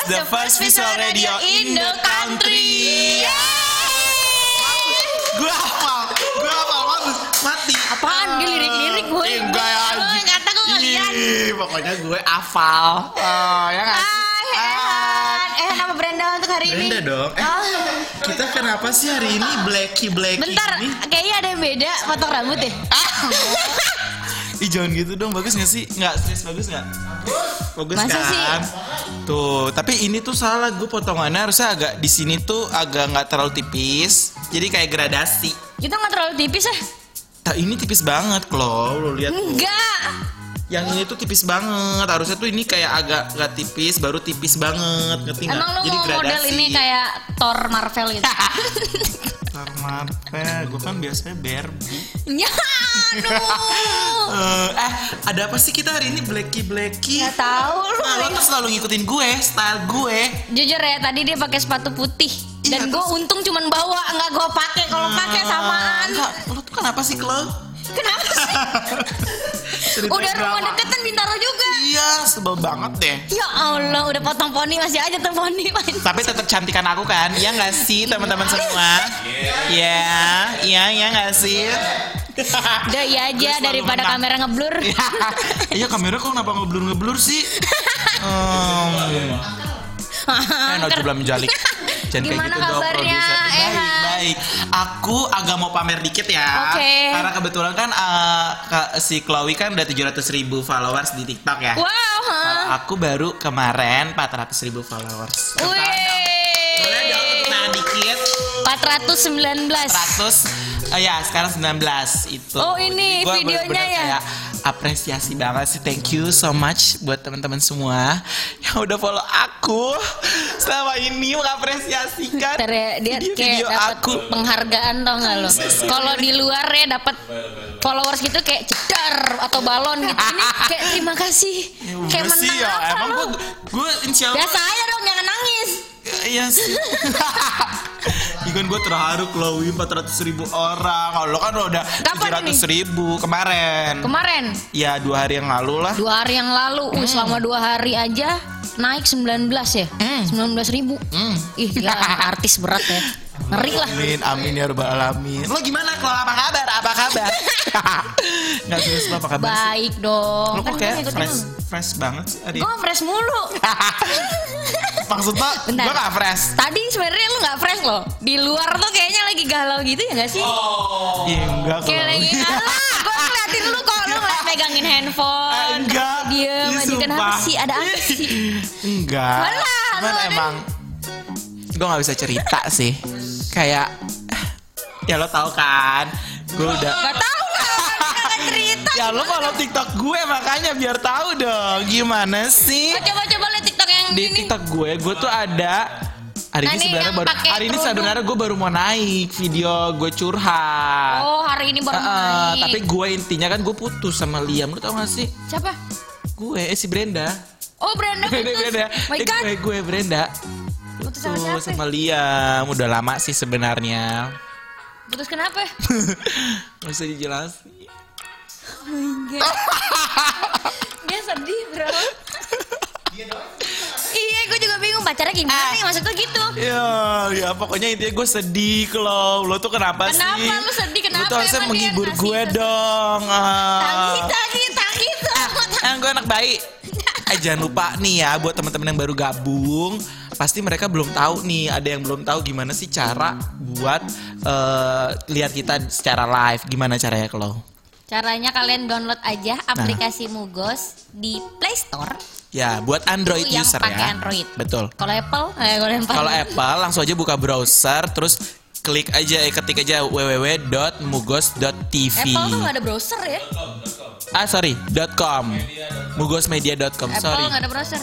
was the first visual radio in the country. Gue hafal, gue hafal bagus, mati. Apaan? Dia lirik-lirik gue. Ih, enggak ya. Gue kata gue. Ih, pokoknya gue hafal. Oh, ya kan? Ehan apa Brenda untuk hari ini? Brenda dong. Eh, Oh. kita kenapa sih hari ini blacky blacky Bentar, gini? kayaknya ada yang beda potong rambut ya. Ih jangan gitu dong, bagus gak sih? Nggak, serius bagus nggak? Bagus Masa kan? sih? Tuh, tapi ini tuh salah gue potongannya harusnya agak di sini tuh agak nggak terlalu tipis, jadi kayak gradasi. Kita nggak terlalu tipis ya? Nah, ini tipis banget loh, lo lihat tuh. Enggak. Yang ini tuh tipis banget, harusnya tuh ini kayak agak nggak tipis, baru tipis banget, ngerti nggak? Emang lu Jadi mau model ini kayak Thor Marvel gitu? Ntar Marvel, gue kan biasanya Barbie. ya, aduh. Eh, eh, ada apa sih kita hari ini blacky blacky? Gak tahu lu. Nah, lo tuh selalu ngikutin gue, style gue. Jujur ya, tadi dia pakai sepatu putih. Dan Iya, gue untung cuman bawa, nggak gue pakai. Kalau pakai samaan. Enggak, lo tuh kenapa sih, Klo? Kenapa sih? Udah rumah deketan Bintaro juga. Iya, sebel banget deh. Ya Allah, udah potong poni masih aja tuh poni. Tapi tetap cantikan aku kan, iya nggak sih teman-teman semua? Iya, iya, iya nggak sih? Udah iya aja daripada menang. kamera ngeblur. Iya kamera kok kenapa ngeblur ngeblur sih? Um, eh, no belum jalik. Jangan kayak Gimana gitu dong, kabarnya, produser. Baik, baik. Aku agak mau pamer dikit ya. Oke. Karena kebetulan kan Kak- si Chloe kan udah 700 ribu followers di TikTok ya. Wow, Kalau ha. aku baru kemarin 400 ribu followers. Boleh dong tepuk tangan Wih. dikit. 419. 100 eh, ya sekarang 19 itu. Oh, ini Gua videonya bener-bener ya? kayak apresiasi banget sih. Thank you so much buat teman-teman semua yang udah follow aku selama ini mengapresiasikan Ntar ya, dia kayak video-video dapat aku. penghargaan tau gak lo? Kalau di luar ya dapat followers gitu kayak cedar atau balon gitu. Ini kayak terima kasih. Ya, kayak menang ya, apa emang lo? gue gue insya Allah Biasa aja dong, jangan nangis. Iya sih. Ikan gue terharu Chloe 400 ribu orang. Kalau lo kan lo udah Kapan 700 ribu kemarin. Kemarin ya dua hari yang lalu lah. dua hari yang lalu, uh, selama dua hari aja naik 19 ya, Hmm. 19 ribu. Hmm. Ih, gila artis berat ya. Ngeri lah. Amin, amin ya rabbal alamin. Lo gimana kalau apa kabar? Apa kabar? Nggak serius lo apa kabar sih? Baik dong. Lo Kan kok gue kayak fresh, lu. fresh banget sih hari Gue fresh mulu. Maksud lo, Bentar. gue gak fresh? Tadi sebenarnya lu nggak fresh loh. Di luar tuh kayaknya lagi galau gitu ya nggak sih? Iya enggak Kayak lagi alah, gue ngeliatin lu kok lu ngeliat pegangin handphone. Ah, Enggak. Ih, aja kenapa sumpah. sih? Ada apa sih? Enggak. Mana? Cuman ada- emang gue gak bisa cerita sih. Kayak ya lo tau kan, gue udah Gak tau lah, gak cerita. Ya lo follow TikTok gue makanya biar tahu dong gimana sih Oh, Coba-coba liat TikTok yang di ini. TikTok gue gue tuh ada hari Nah, ini nih, sebenarnya baru hari ini sebenarnya gue baru mau naik video gue curhat. Oh, hari ini baru Heeh, naik. tapi gue intinya kan gue putus sama Liam lo tau gak sih? Siapa? Gue eh, si Brenda. Oh, Brenda Brenda, putus. Brenda. My Eh, God. gue gue Brenda. Putus sama Tuh siapa? sama Liam udah lama sih sebenarnya. Putus kenapa? Gak usah dijelasin. Oh my God. Dia sedih, bro. Iya, gue juga bingung pacarnya gimana nih maksudnya gitu. Ya, ya pokoknya intinya gue sedih kalau lo tuh kenapa, Kenapa sih? lu sedih? Kenapa? Lo tuh harusnya menghibur gue dong. Ah. Tagi, tagi, tagi Eh, gue anak baik. Eh jangan lupa nih ya buat teman-teman yang baru gabung, pasti mereka belum tahu nih, ada yang belum tahu gimana sih cara buat eh, lihat kita secara live. Gimana caranya kalau? Caranya kalian download aja aplikasi Mugos di Play Store. Ya, buat Android Itu yang user pakai ya. Android. Betul. Kalau Apple, eh, kalau Apple langsung aja buka browser terus klik aja eh, ketik aja www.mugos.tv. Apple tuh nggak ada browser ya? Ah sorry, .com, mugosmedia.com. Apple Sorry, nggak ada browser.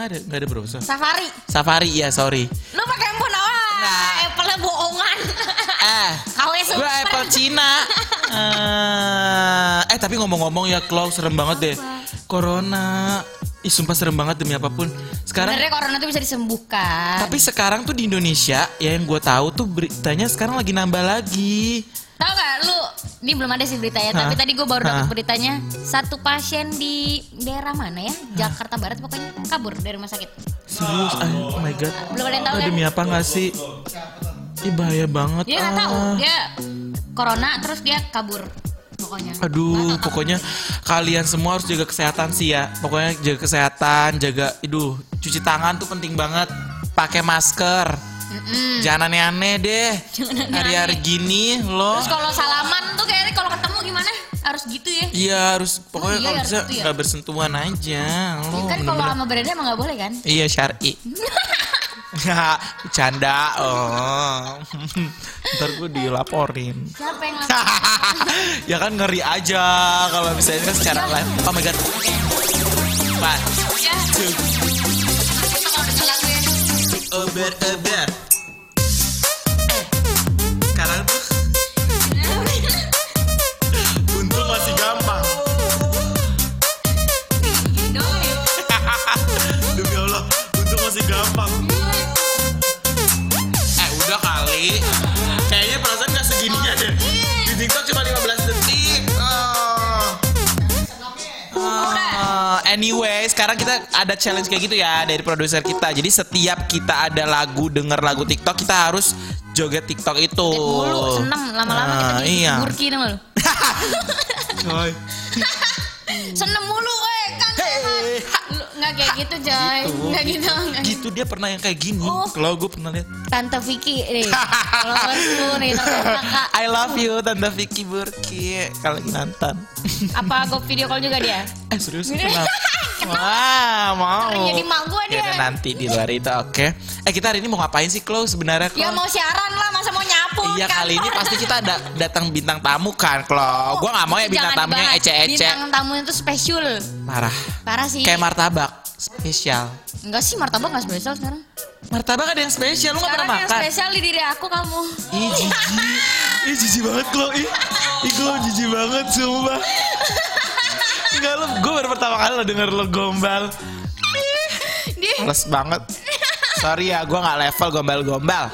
Nggak ada nggak ada browser. Safari. Safari ya sorry. Lu pakai handphone apa? Nggak. Apple-nya bohongan. Eh, KW gue. Apple Cina. Eh, eh tapi ngomong-ngomong ya, Klau serem banget deh. Corona. Ih sumpah serem banget demi apa pun. Sekarang Sebenarnya corona tuh bisa disembuhkan. tapi sekarang tuh di Indonesia ya yang gue tahu tuh beritanya sekarang lagi nambah lagi. Tahu gak lu Ini belum ada sih beritanya, Hah? tapi tadi gue baru dapat beritanya satu pasien di daerah mana ya, Jakarta Barat pokoknya kabur dari rumah sakit. Serius? Ah, Oh my god. Belum ada yang tahu Ah, kan? demi apa nggak sih? Ih bahaya banget. Dia nggak tahu, ah. dia corona terus dia kabur pokoknya. Aduh, pokoknya kalian semua harus jaga kesehatan sih ya. Pokoknya jaga kesehatan, jaga, iduh, cuci tangan tuh penting banget. Pakai masker. Mm-mm. Jangan aneh-aneh deh. Hari-hari gini lo. Terus kalau salaman tuh kayaknya kalau ketemu gimana? Harus gitu ya. Iya harus pokoknya iya, kalau bisa gitu ya? nggak bersentuhan aja. Lo kan kalau sama Brenda emang nggak boleh kan? Iya syari. Ya, bercanda. Oh. Ntar gue dilaporin. Siapa yang lakukan? ya kan ngeri aja kalau misalnya kan secara live. Oh my god. One, ya, two, bit of that. Anyway, sekarang kita ada challenge kayak gitu ya dari produser kita. Jadi setiap kita ada lagu, denger lagu TikTok, kita harus joget TikTok itu. Mulu, seneng lama-lama kita Ah, jadi iya. burki? Coy. Seneng mulu, nggak kayak gitu, Joy. Gitu. Nggak gitu, nggak gitu. Gitu dia pernah yang kayak gini. Oh. Kalau gue pernah lihat. Tante Vicky nih. Kalau lu nih kak. I love you Tante Vicky Burki kalau nonton. Apa gue video call juga dia? eh serius kenapa? Wah mau. Jadi mak gua dia. Yaudah, nanti di luar itu oke. Eh kita hari ini mau ngapain sih Klo sebenarnya Klo? Ya mau siaran lah, masa mau nyapu Iya kali ini pasti kita ada datang bintang tamu kan Klo. Gua nggak mau ya bintang Jangan tamunya ece-ece. Bintang tamunya tuh spesial. Parah. Parah sih. Kayak martabak spesial. Enggak sih, martabak nggak spesial sekarang. Martabak ada yang spesial lu Sekarang pernah yang makan? spesial di diri aku kamu. Ih jijik. Ih jijik banget Klo. Ih, Ih Klo jijik banget sumpah. Enggak lu, gue baru pertama kali lo denger lo gombal. Males banget. Sorry ya, gue nggak level gombal-gombal.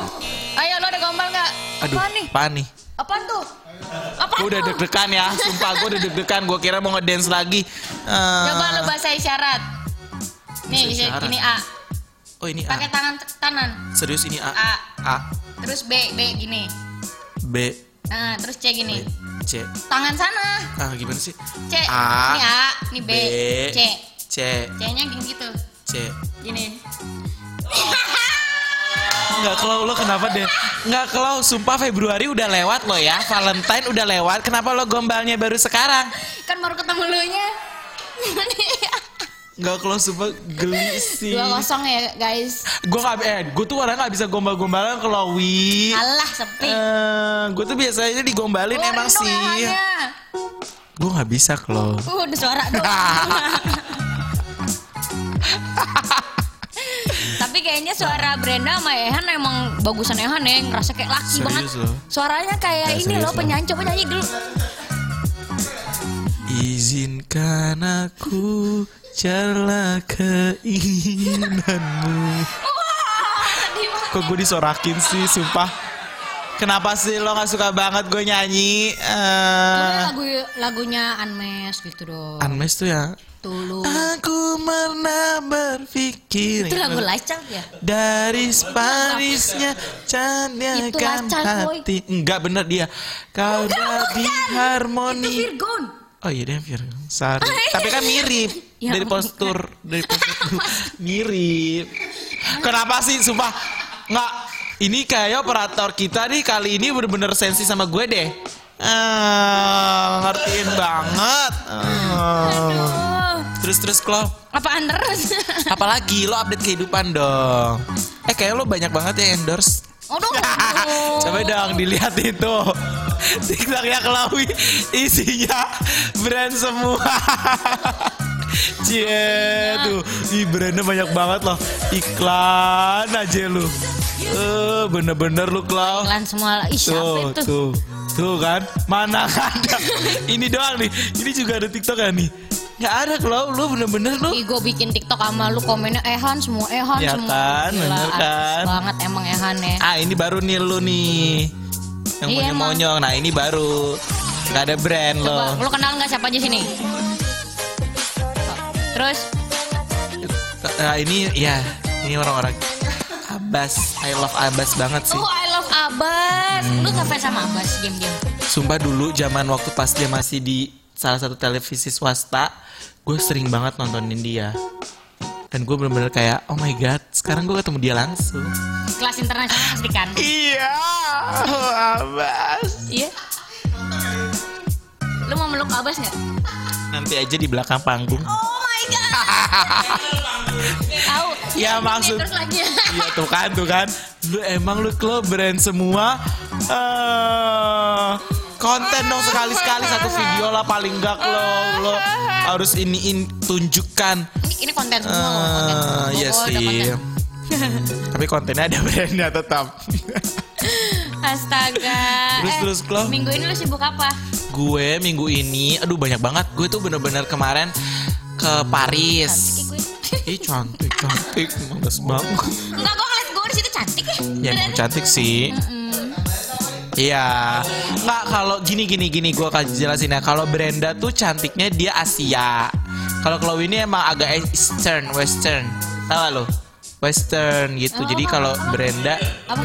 Aduh, Apaan nih? apaan nih? Apaan tuh? Apaan Gue udah tuh? deg-degan ya, sumpah gue udah deg-degan. Gue kira mau ngedance lagi. Eh, Coba lo bahasa isyarat. Nih, Bahasa isyarat. ini A. Oh ini A. Pakai tangan kanan. Serius ini A. A. A. Terus B, B gini. B. Nah, terus C gini. C. Tangan sana. Ah gimana sih? C. A. Ini A, ini B. B. C. C. C-nya gini gitu. C. Gini. Enggak kalau lo kenapa deh? Enggak kalau sumpah Februari udah lewat lo ya. Valentine udah lewat. Kenapa lo gombalnya baru sekarang? kan baru ketemu lu nya. Enggak kalau sumpah geli sih. Dua kosong ya guys. Gue gak, eh, gue tuh orang gak bisa gombal-gombalan kalau Wi. Alah sepi. Eh, gue tuh biasanya digombalin Keluarin emang sih. ehannya. Gue nggak bisa kalau. Uh, udah suara dong. Kayaknya suara Brenda sama Ehan emang bagusan Ehan ya, ngerasa kayak laki Serius banget. loh. Suaranya kayak Ya, ini loh penyanyi, coba nyanyi dulu. Izinkan aku celah keinginanmu. Wah. Kok gue disorakin sih, sumpah. Kenapa sih lo gak suka banget gue nyanyi? Eh, lagu lagunya Unmesh gitu dong. Unmesh tuh ya. Tulus. Aku pernah berpikir Itu lagu Lacang ya? dari Parisnya Itu canyakan hati. Enggak bener dia. Kau Itu harmoni. Virgon. Oh iya dia Virgo. Sorry. Tapi kan mirip Ya, dari postur, dari postur mirip. Kenapa sih sumpah nggak ini kayak operator kita nih kali ini bener-bener sensi sama gue deh. Ah, ngertiin banget. Ah. Oh, Terus terus Klo, apaan terus? apalagi lo update kehidupan dong. Eh kayak lo banyak banget ya endorse. Aduh. Coba dong dilihat itu TikToknya Chloe isinya brand semua Cie tuh Ih brandnya banyak banget loh Iklan aja lu Eh bener-bener lu Chloe Iklan semua. Ih, Tuh itu? tuh Tuh kan Mana ada Ini doang nih Ini juga ada TikTok kan nih Gak ada Chloe Lu bener-bener lu Ih, gue bikin TikTok sama lu komennya Ehan semua Ehan Ya semua. kan, Gila, bener kan? banget emang Ehan ya. Ah ini baru nih lu nih Yang Iya, punya emang. monyong Nah ini baru Gak ada brand lo. Lu kenal nggak siapa aja sini? Terus, Nah, ini ya, ini orang-orang Abbas. I love Abbas banget sih. oh I love Abbas. Lu ngefans sama Abbas game-game? Sumpah dulu zaman waktu pas dia masih di salah satu televisi swasta, gue sering banget nontonin dia. Dan gue bener-bener kayak, oh my god, sekarang gue ketemu dia langsung. Kelas internasional pasti kan? Iya, Abbas. Iya. Lu mau meluk Abbas nggak? Nanti aja di belakang panggung. Oh my god. Tahu? Ya, maksud-. Iya tuh kan, tuh kan. Lu emang lu klub brand semua. eh konten dong sekali-sekali satu video lah paling enggak lo lo harus iniin tunjukkan. Ini, ini konten semua loh, konten. Eh, iya Oh, ada sih. konten. Tapi kontennya ada brandnya tetap. Astaga. Terus, Eh, terus, Klo? Minggu ini lu sibuk apa? gue minggu ini, aduh banyak banget. Gue tuh bener-bener kemarin ke Paris. Cantik. Ih cantik cantik, males banget. Enggak, gue ngeliat gue di situ cantik ya. Ya emang cantik sih. Iya, nggak kalau gini gini gini gue kasih jelasin ya. Kalau Brenda tuh cantiknya dia Asia. Kalau Chloe ini emang agak Eastern, Western. Tahu lo? Western gitu. Oh, Jadi kalau? Brenda, Apa?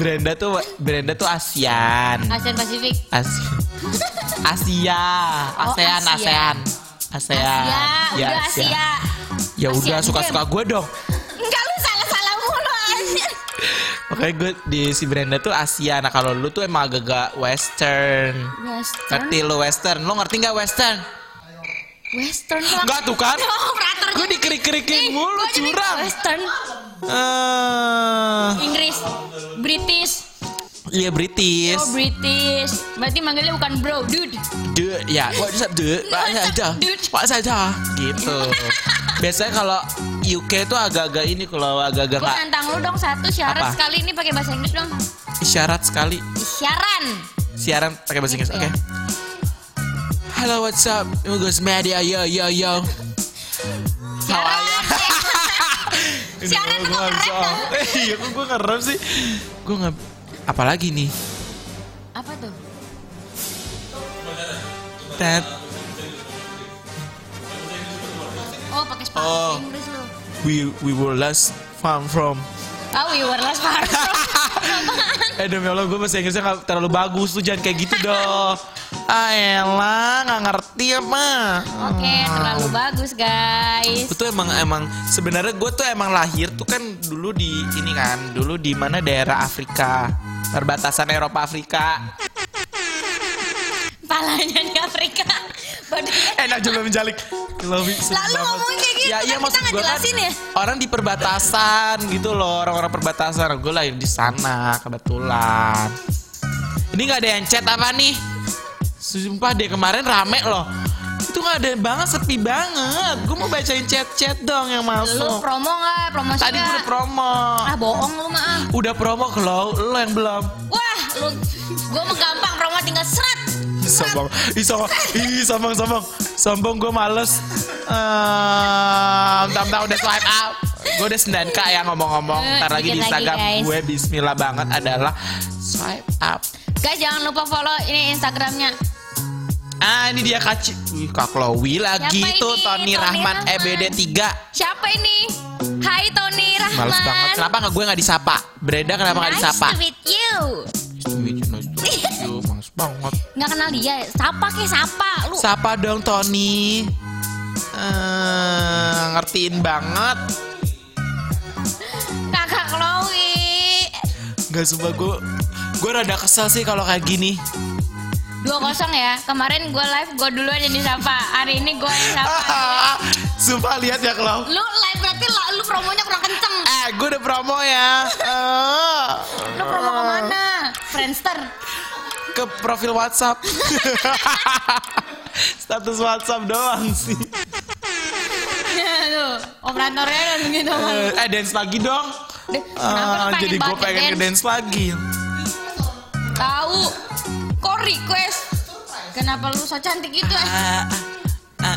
Brenda tuh Brenda tuh ASEAN. Asian Pasifik. Asia. Asia, Oh, ASEAN. ASEAN. ASEAN. Asia, Ya, udah Asia. Asia. Ya udah suka-suka gue dong. Makanya gue di si Brenda tuh Asia. Nah kalau lu tuh emang agak-agak Western. Western. Ngerti lu Western? Lu ngerti nggak Western? Western tuh. Enggak tuh kan? Oh. Gue dikerik-kerikin mulu curang. Western. Eh, Inggris. British. Iya British. Oh, British. Berarti manggilnya bukan bro, dude. De, ya, what's up, de? Pak saja, Dude. pak saja, gitu. Biasanya kalau UK tuh agak-agak ini kalau agak-agak Gue nantang lu dong satu syarat Apa? sekali ini pakai bahasa Inggris dong. isyarat sekali. Isyaran. Siaran pakai bahasa Inggris, oke? Iya. Hello, what's up? Guys, media, yo, yo, yo. How are you? Siaran tuh kok keren. Eh, Iya, kok gue ngerem sih? Gue nggak... Apalagi nih? Apa tuh? Ted. Oh, pakai sepatu Oh. Inggris lu. We, we were last found from... Ah, we were last far from. Eh demi Allah gue bahasa Inggrisnya gak terlalu bagus tuh Jangan kayak gitu dong Ah elah gak ngerti apa Oke, terlalu bagus guys. Gue tuh emang emang sebenarnya gue tuh emang lahir tuh kan dulu di ini kan dulu di mana daerah Afrika perbatasan Eropa Afrika Palanya di Afrika. Enak juga menjalik. Lebih Lalu ngomongin kayak gitu, ya, kan iya kita maksud gue kan jelasin ya? orang di perbatasan gitu loh orang-orang perbatasan. Gue lahir di sana kebetulan. Ini nggak ada yang chat apa nih? Sumpah deh kemarin rame loh. Itu nggak ada banget sepi banget. Gue mau bacain chat-chat dong yang lu masuk promo nggak? Promosi tadi gue udah promo. Ah, bohong lu mah. ah. udah promo ke lo lo yang belum. Wah, lu gua mah gampang promo tinggal serat. Sombong ih sombong ih sombong sombong sombong gue males um, tam udah swipe up gue udah 9k ya ngomong-ngomong Eh, ntar lagi di lagi, Instagram gue Bismillah banget adalah swipe up Guys, jangan lupa follow ini Instagramnya. ah ini dia Kak Wih, Kak Chloe lagi Siapa tuh ini? Tony Tony Rahman Rahman. EBD 3 Siapa ini? Hai Tony Rahman. Males banget kenapa nggak gue nggak disapa Brenda kenapa nice disapa to meet you. Nice to meet you, nice to meet you. Banget Nggak kenal dia. Sapa ke sapa lu. Sapa dong Tony Eh, ngertiin banget Kakak Chloe. Gak sumpah gue Gue rada kesel sih kalau kayak gini 2-0 ya. Kemarin gue live gue duluan yang disapa. Hari ini gue yang sapa. Sumpah lihat ya kalau Lu live berarti la- lu promonya kurang kenceng. Eh gue udah promo ya Eh, Lu promo ke mana? Friendster. Ke profil Whatsapp Status Whatsapp doang sih Tuh, operatornya dan gitu. Eh, Eh dance lagi dong pengen Jadi gue pengen dance? ngedance lagi Tahu. Kok request? Kenapa lu so cantik? Ah, ah, ah.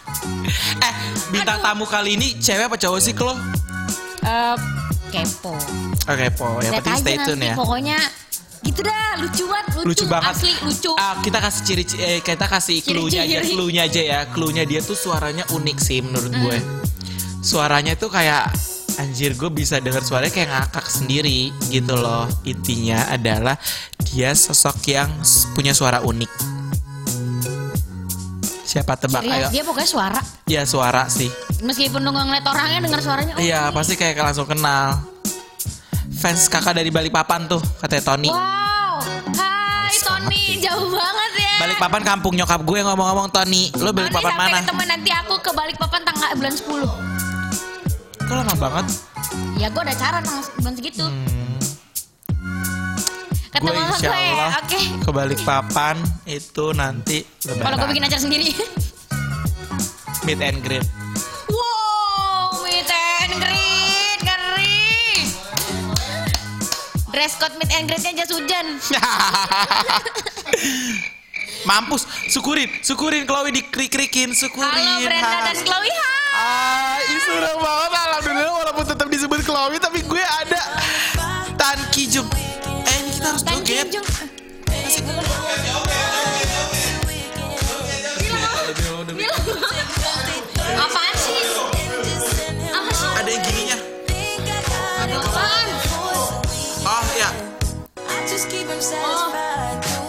Eh bintang tamu kali ini cewek apa cowok sih Klo? Eh, kepo. Oke po, yang Lihat penting stay tune ya Pokoknya Gitu dah, lucu banget, lucu, lucu banget. Asli lucu. Ah, kita kasih ciri eh, kita kasih clue-nya aja clue-nya aja ya. Clue-nya dia tuh suaranya unik sih menurut Hmm. gue suaranya tuh kayak anjir gue bisa dengar suaranya kayak ngakak sendiri gitu loh. Intinya adalah dia sosok yang punya suara unik. Siapa tebak? Khas ayo. dia pokoknya suara. ya suara sih. Meskipun lu nggak ngeliat orangnya dengar suaranya. oh, iya pasti kayak langsung kenal fans kakak dari Balikpapan tuh katanya Tony Wow. Hai Tony, jauh banget ya. Balikpapan kampung nyokap gue ngomong-ngomong Tony Tony Balikpapan mana ketemu nanti aku ke Balikpapan tanggal bulan 10. kok lama banget Ya gue udah cara tanggal bulan segitu. Hmm. Ketemu gue insya gue. Allah Oke. ke Balikpapan itu nanti Kalau gue bikin acara sendiri. meet and greet Dress code meet and greetnya jas hujan. mampus syukurin syukurin Chloe dikrik-krikin syukurin Halo Brenda Ha. dan Chloe, hai. Ah, seneng banget alhamdulillah walaupun tetap disebut Chloe tapi gue ada Tan Kijung eh ini kita harus Tan joget Kijung. Apaan sih? Apa sih? ada yang gininya Apaan? Oh ya Just keep him Oh. satisfied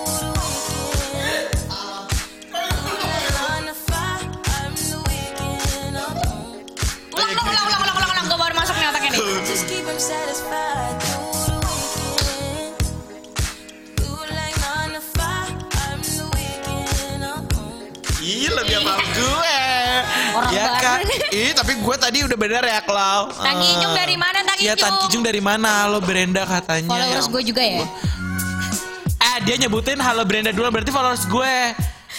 Ih tapi gue tadi udah bener ya Klau Tan Kijung dari mana, Tan Iya Tan Kijung? Kijung dari mana Lo Brenda katanya Followers Ya gue juga ya. Eh dia nyebutin halo Brenda duluan berarti followers gue.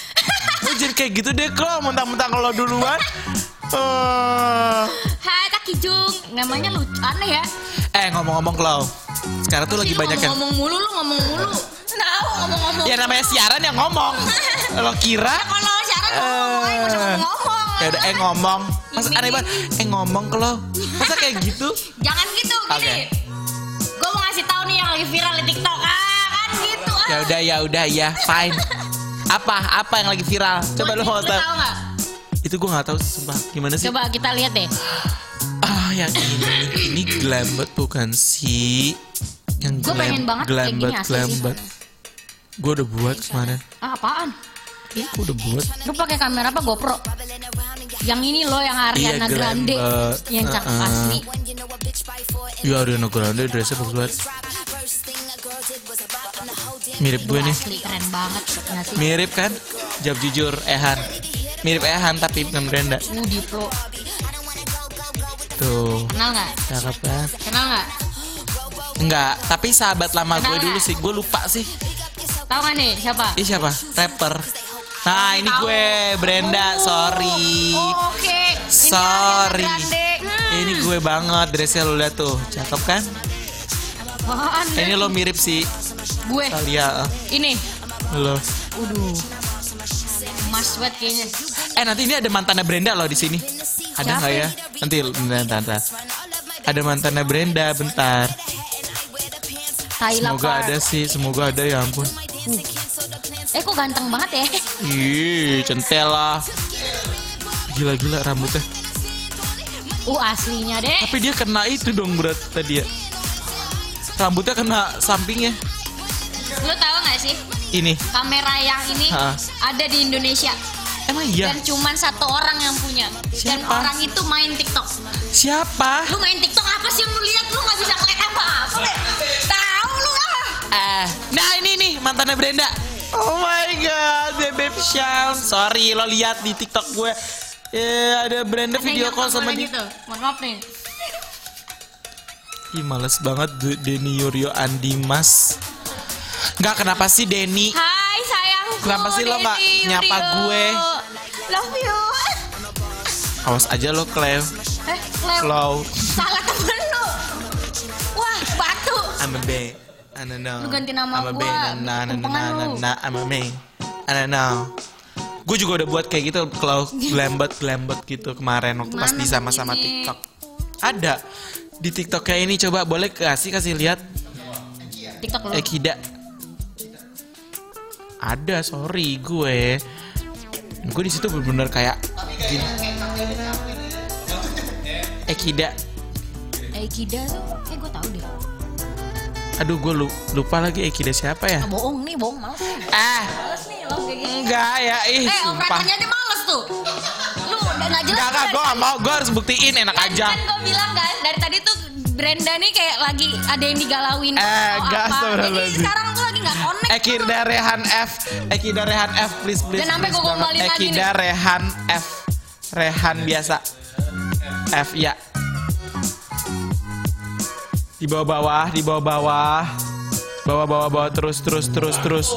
Lu jadi kayak gitu deh kok mentang-mentang lo duluan. Eh. Hai Tak Kijung. Namanya lucu aneh ya. Eh ngomong-ngomong Klau. Sekarang tuh lagi Ih, lu banyak yang ngomong mulu lu ngomong mulu. Tahu ngomong-ngomong. Ya namanya siaran yang ngomong. Lo kira? Kalau siaran ngomong, ayo nggak usah ngomong. Ya udah eh ngomong. Ini, aneh banget. Eh ngomong ke lo. Masa kayak gitu? Jangan gitu, gini. Oke. Gue mau ngasih tahu nih yang lagi viral di TikTok. Ah, kan gitu. Ah. Ya udah ya udah ya fine. Apa apa yang lagi viral? Coba lo mau tahu. nggak? Itu gue nggak tahu sumpah. Gimana sih? Coba kita lihat deh. Ah yang ini ini glambet bukan sih? Yang Gua pengen banget kayak gini glambet glambet. Gue udah buat kemarin. Ah, apaan? Gue udah buat. Lu pakai kamera apa GoPro? Yang ini loh yang Ariana Iya, Grande glambet. yang cakep Uh-uh. asli. Ya Ariana Grande dressnya bagus banget. Mirip gue nih. Asli keren banget nggak sih? Mirip kan? Jawab jujur, Ehan. Mirip Ehan tapi bukan Brenda. Uh, Diplo. Tuh, Kenal nggak? cakep kan? Kenal nggak? Enggak, tapi sahabat lama gue Kenal dulu sih. Gue lupa sih. Tahu nggak nih siapa? Ini siapa? Rapper. Nah, ini Tahu. gue, Brenda. Sorry. Oh, Oke. Ini Sorry. Hmm. Ini gue banget dressnya lo lihat tuh. Cakep kan? Apaan, Ini lo mirip sih gue. Talia. Ini. Lo. Uduh. Mas banget kayaknya. Eh nanti ini ada mantannya Brenda loh di sini. Ada nggak ya? Nanti bentar, bentar. Ada mantannya Brenda, bentar. Semoga ada sih, semoga ada ya ampun. Eh kok ganteng banget ya? Ih, centel lah. Gila-gila rambutnya. Uh aslinya deh. Tapi dia kena itu dong berat tadi ya. Rambutnya kena sampingnya. Lu tahu nggak sih? Ini. Kamera yang ini Ha. ada di Indonesia Emang iya? dan cuman satu orang yang punya. Dan Siapa? orang itu main TikTok. Siapa? Lu main TikTok apa sih yang lu lihat? Lu nggak bisa ngeliat apa-apa. Tahu lu ah. Eh, nah ini nih mantannya Brenda. Oh my god, Bebek Shan. Sorry, lo lihat di TikTok gue. Eh, ada Brenda Ada video call sama dia. gitu. Mohon maaf nih. Ih, males banget Denny Yurio Andimas. Nggak kenapa sih Denny? Hai sayangku. Kenapa sih lo nggak Denny nyapa gue? Love you. Awas aja lo Cleo. Eh, Leo. Clow. Salah temen lu. Wah, batu. I'm a bang. I don't know. Lu ganti nama I'm a gua, bang. Kumpengan lu. I'm a bang. I don't know. Gue juga udah buat kayak gitu kalau glambet glambet gitu kemarin waktu pas di sama-sama? TikTok. Ada di TikTok kayak ini coba boleh kasih kasih lihat TikTok lu. eh Kida. ada sorry gue gue di situ bener-bener kayak gini. Gue tahu deh. Aduh gue lu- lupa lagi Ekida siapa ya Ah, bohong nih, bohong males. nih. ah Males nih lo kayak gini. enggak ya ih Eh, operatornya aja males tuh. Lu udah nggak jelas. enggak enggak gue mau gue harus buktiin enak Kan, aja kan gue bilang kan dari tadi tuh Brenda nih kayak lagi ada yang digalauin Eh, gas tuh, lagi. sekarang tuh lagi nggak connect. Ekida Rehan F Ekida Rehan F please please Dan sampai banget. gombalin lagi Ekida. Rehan F Rehan biasa F ya di bawah bawah di bawah bawah. Bawah bawah bawah. Terus terus terus terus.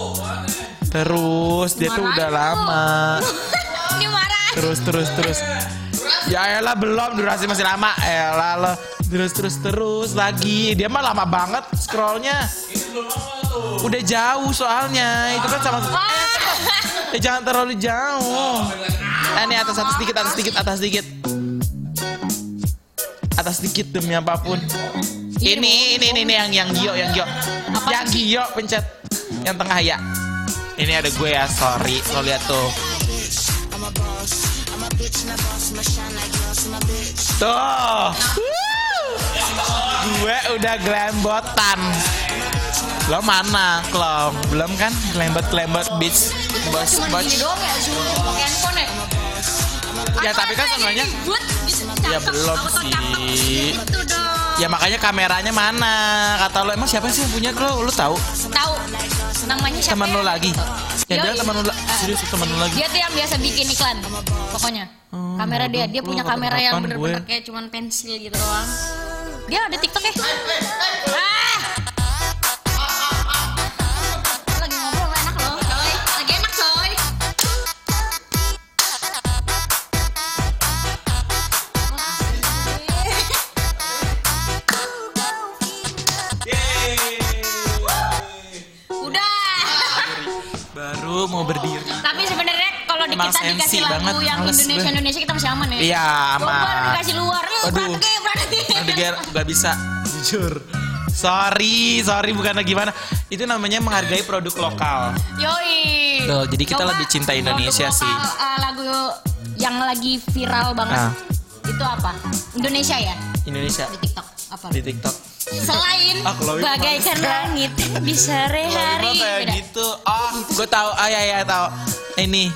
Terus dia tuh udah lama. Terus terus terus. Ya elah belum. Durasi masih lama. Elah lo. Terus terus terus lagi. Dia mah lama banget scrollnya. Udah jauh soalnya. Itu kan sama Ah. eh jangan terlalu jauh. Eh, ini atas atas sedikit atas sedikit atas sedikit atas sedikit demi apa pun ini ini ini, ini yang yang Gio yang Gio yang Gio pencet yang tengah ya ini ada gue ya sorry lo lihat tuh Tuh. Gue udah glambotan. Lo mana, Klong? Belum kan? Glembot-glembot beach. Bos, bos. doang ya, cuma pakai handphone ya. Ya, tapi kan sebenarnya- bisa Ya, belum sih. dong. Ya makanya kameranya mana? Kata lo emang siapa sih yang punya Klo? Lo tahu? Tahu namanya siapa? Teman lo ya? lagi. Ya dia teman lo la- serius teman lo lagi. Dia tuh yang biasa bikin iklan. Pokoknya. Oh, kamera dia, dia punya kamera yang bener-bener gue. kayak cuman pensil gitu doang. Dia ada TikTok ya? Mau berdiri. Tapi sebenarnya kalau di kita sensi dikasih lagu banget, yang Indonesia. Indonesia kita masih aman ya. Iya, aman. dikasih luar. Aduh. Pratege, pratege. Aduh, gak bisa jujur. Sorry, sorry bukan gimana. Itu namanya menghargai produk lokal. Yoi. Tuh, jadi kita Coba lebih cinta Indonesia produk sih. lokal, eh, lagu yang lagi viral banget. Nah. Itu apa? Indonesia ya Indonesia di TikTok. Apa? di TikTok. Selain Ah, Chloe bagaikan langit di sore hari. Kayak gitu. Oh, gue tahu. Ah ya ya tahu. Ini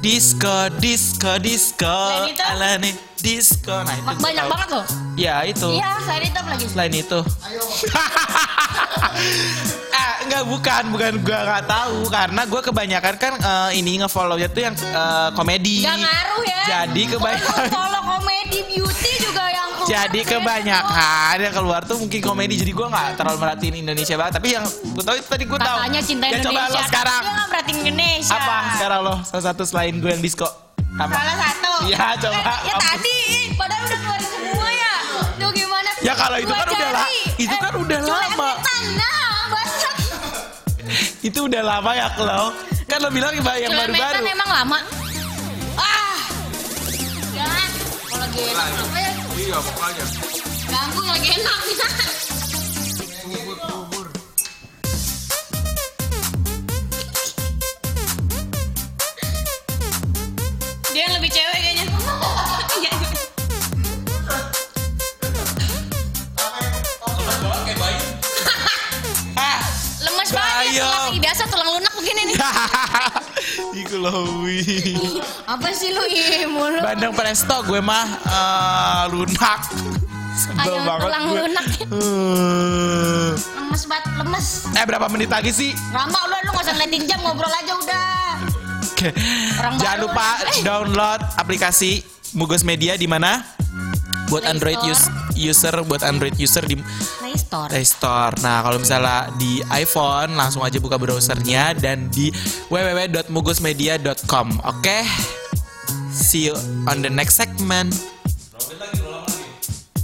disco disco disco. Selain itu? Ala nih disco. Nah, itu Banyak banget loh. Ya, itu. Iya, selain itu apa lagi? Selain itu. eh, enggak bukan, bukan gua nggak tahu karena gua kebanyakan kan eh, ini ngefollownya tuh yang eh, komedi. Gak ngaruh ya. Jadi kebanyakan Kalau kalau komedi beauty juga Jadi kebanyakan yang keluar tuh mungkin komedi Jadi gue gak terlalu merhatiin Indonesia banget Tapi yang gue tahu itu tadi gue tahu Katanya cinta Ya Indonesia. coba lo sekarang Dia nggak perhatiin Indonesia. Apa sekarang lo Salah satu selain gue yang disco Apa Salah satu. Iya, coba. Eh, ya Apa? tadi, padahal udah keluarin semua ya. Tuh gimana? Ya, kalau itu kan udah cari. la- itu kan udah coret lama. Itu udah lama ya lo Kan lo bilang yang baru-baru metan emang lama. Ah. Jangan. Kalau ya? Iya pokoknya Ganggu lagi enak. Dia lebih cewek kayaknya. Iya. Lemes banget tulang lunak begini nih. Lowi Apa sih lu ih mulu? Bandeng presto gue mah eh, Lunak Sebel Ayo, banget tulang gue lunak. Eh. Lemes banget, lemes. Eh berapa menit lagi sih? Lama udah lu gak usah ngeliatin jam ngobrol aja udah. Oke. Orang Jangan baru lupa. Eh. download aplikasi Mugos Media di mana? Buat Play Android Store. use- user, buat Android user di Play Store. Play Store. Nah, kalau misalnya di iPhone langsung aja buka browsernya dan di www.mugosmedia.com. Oke. See you on the next segment.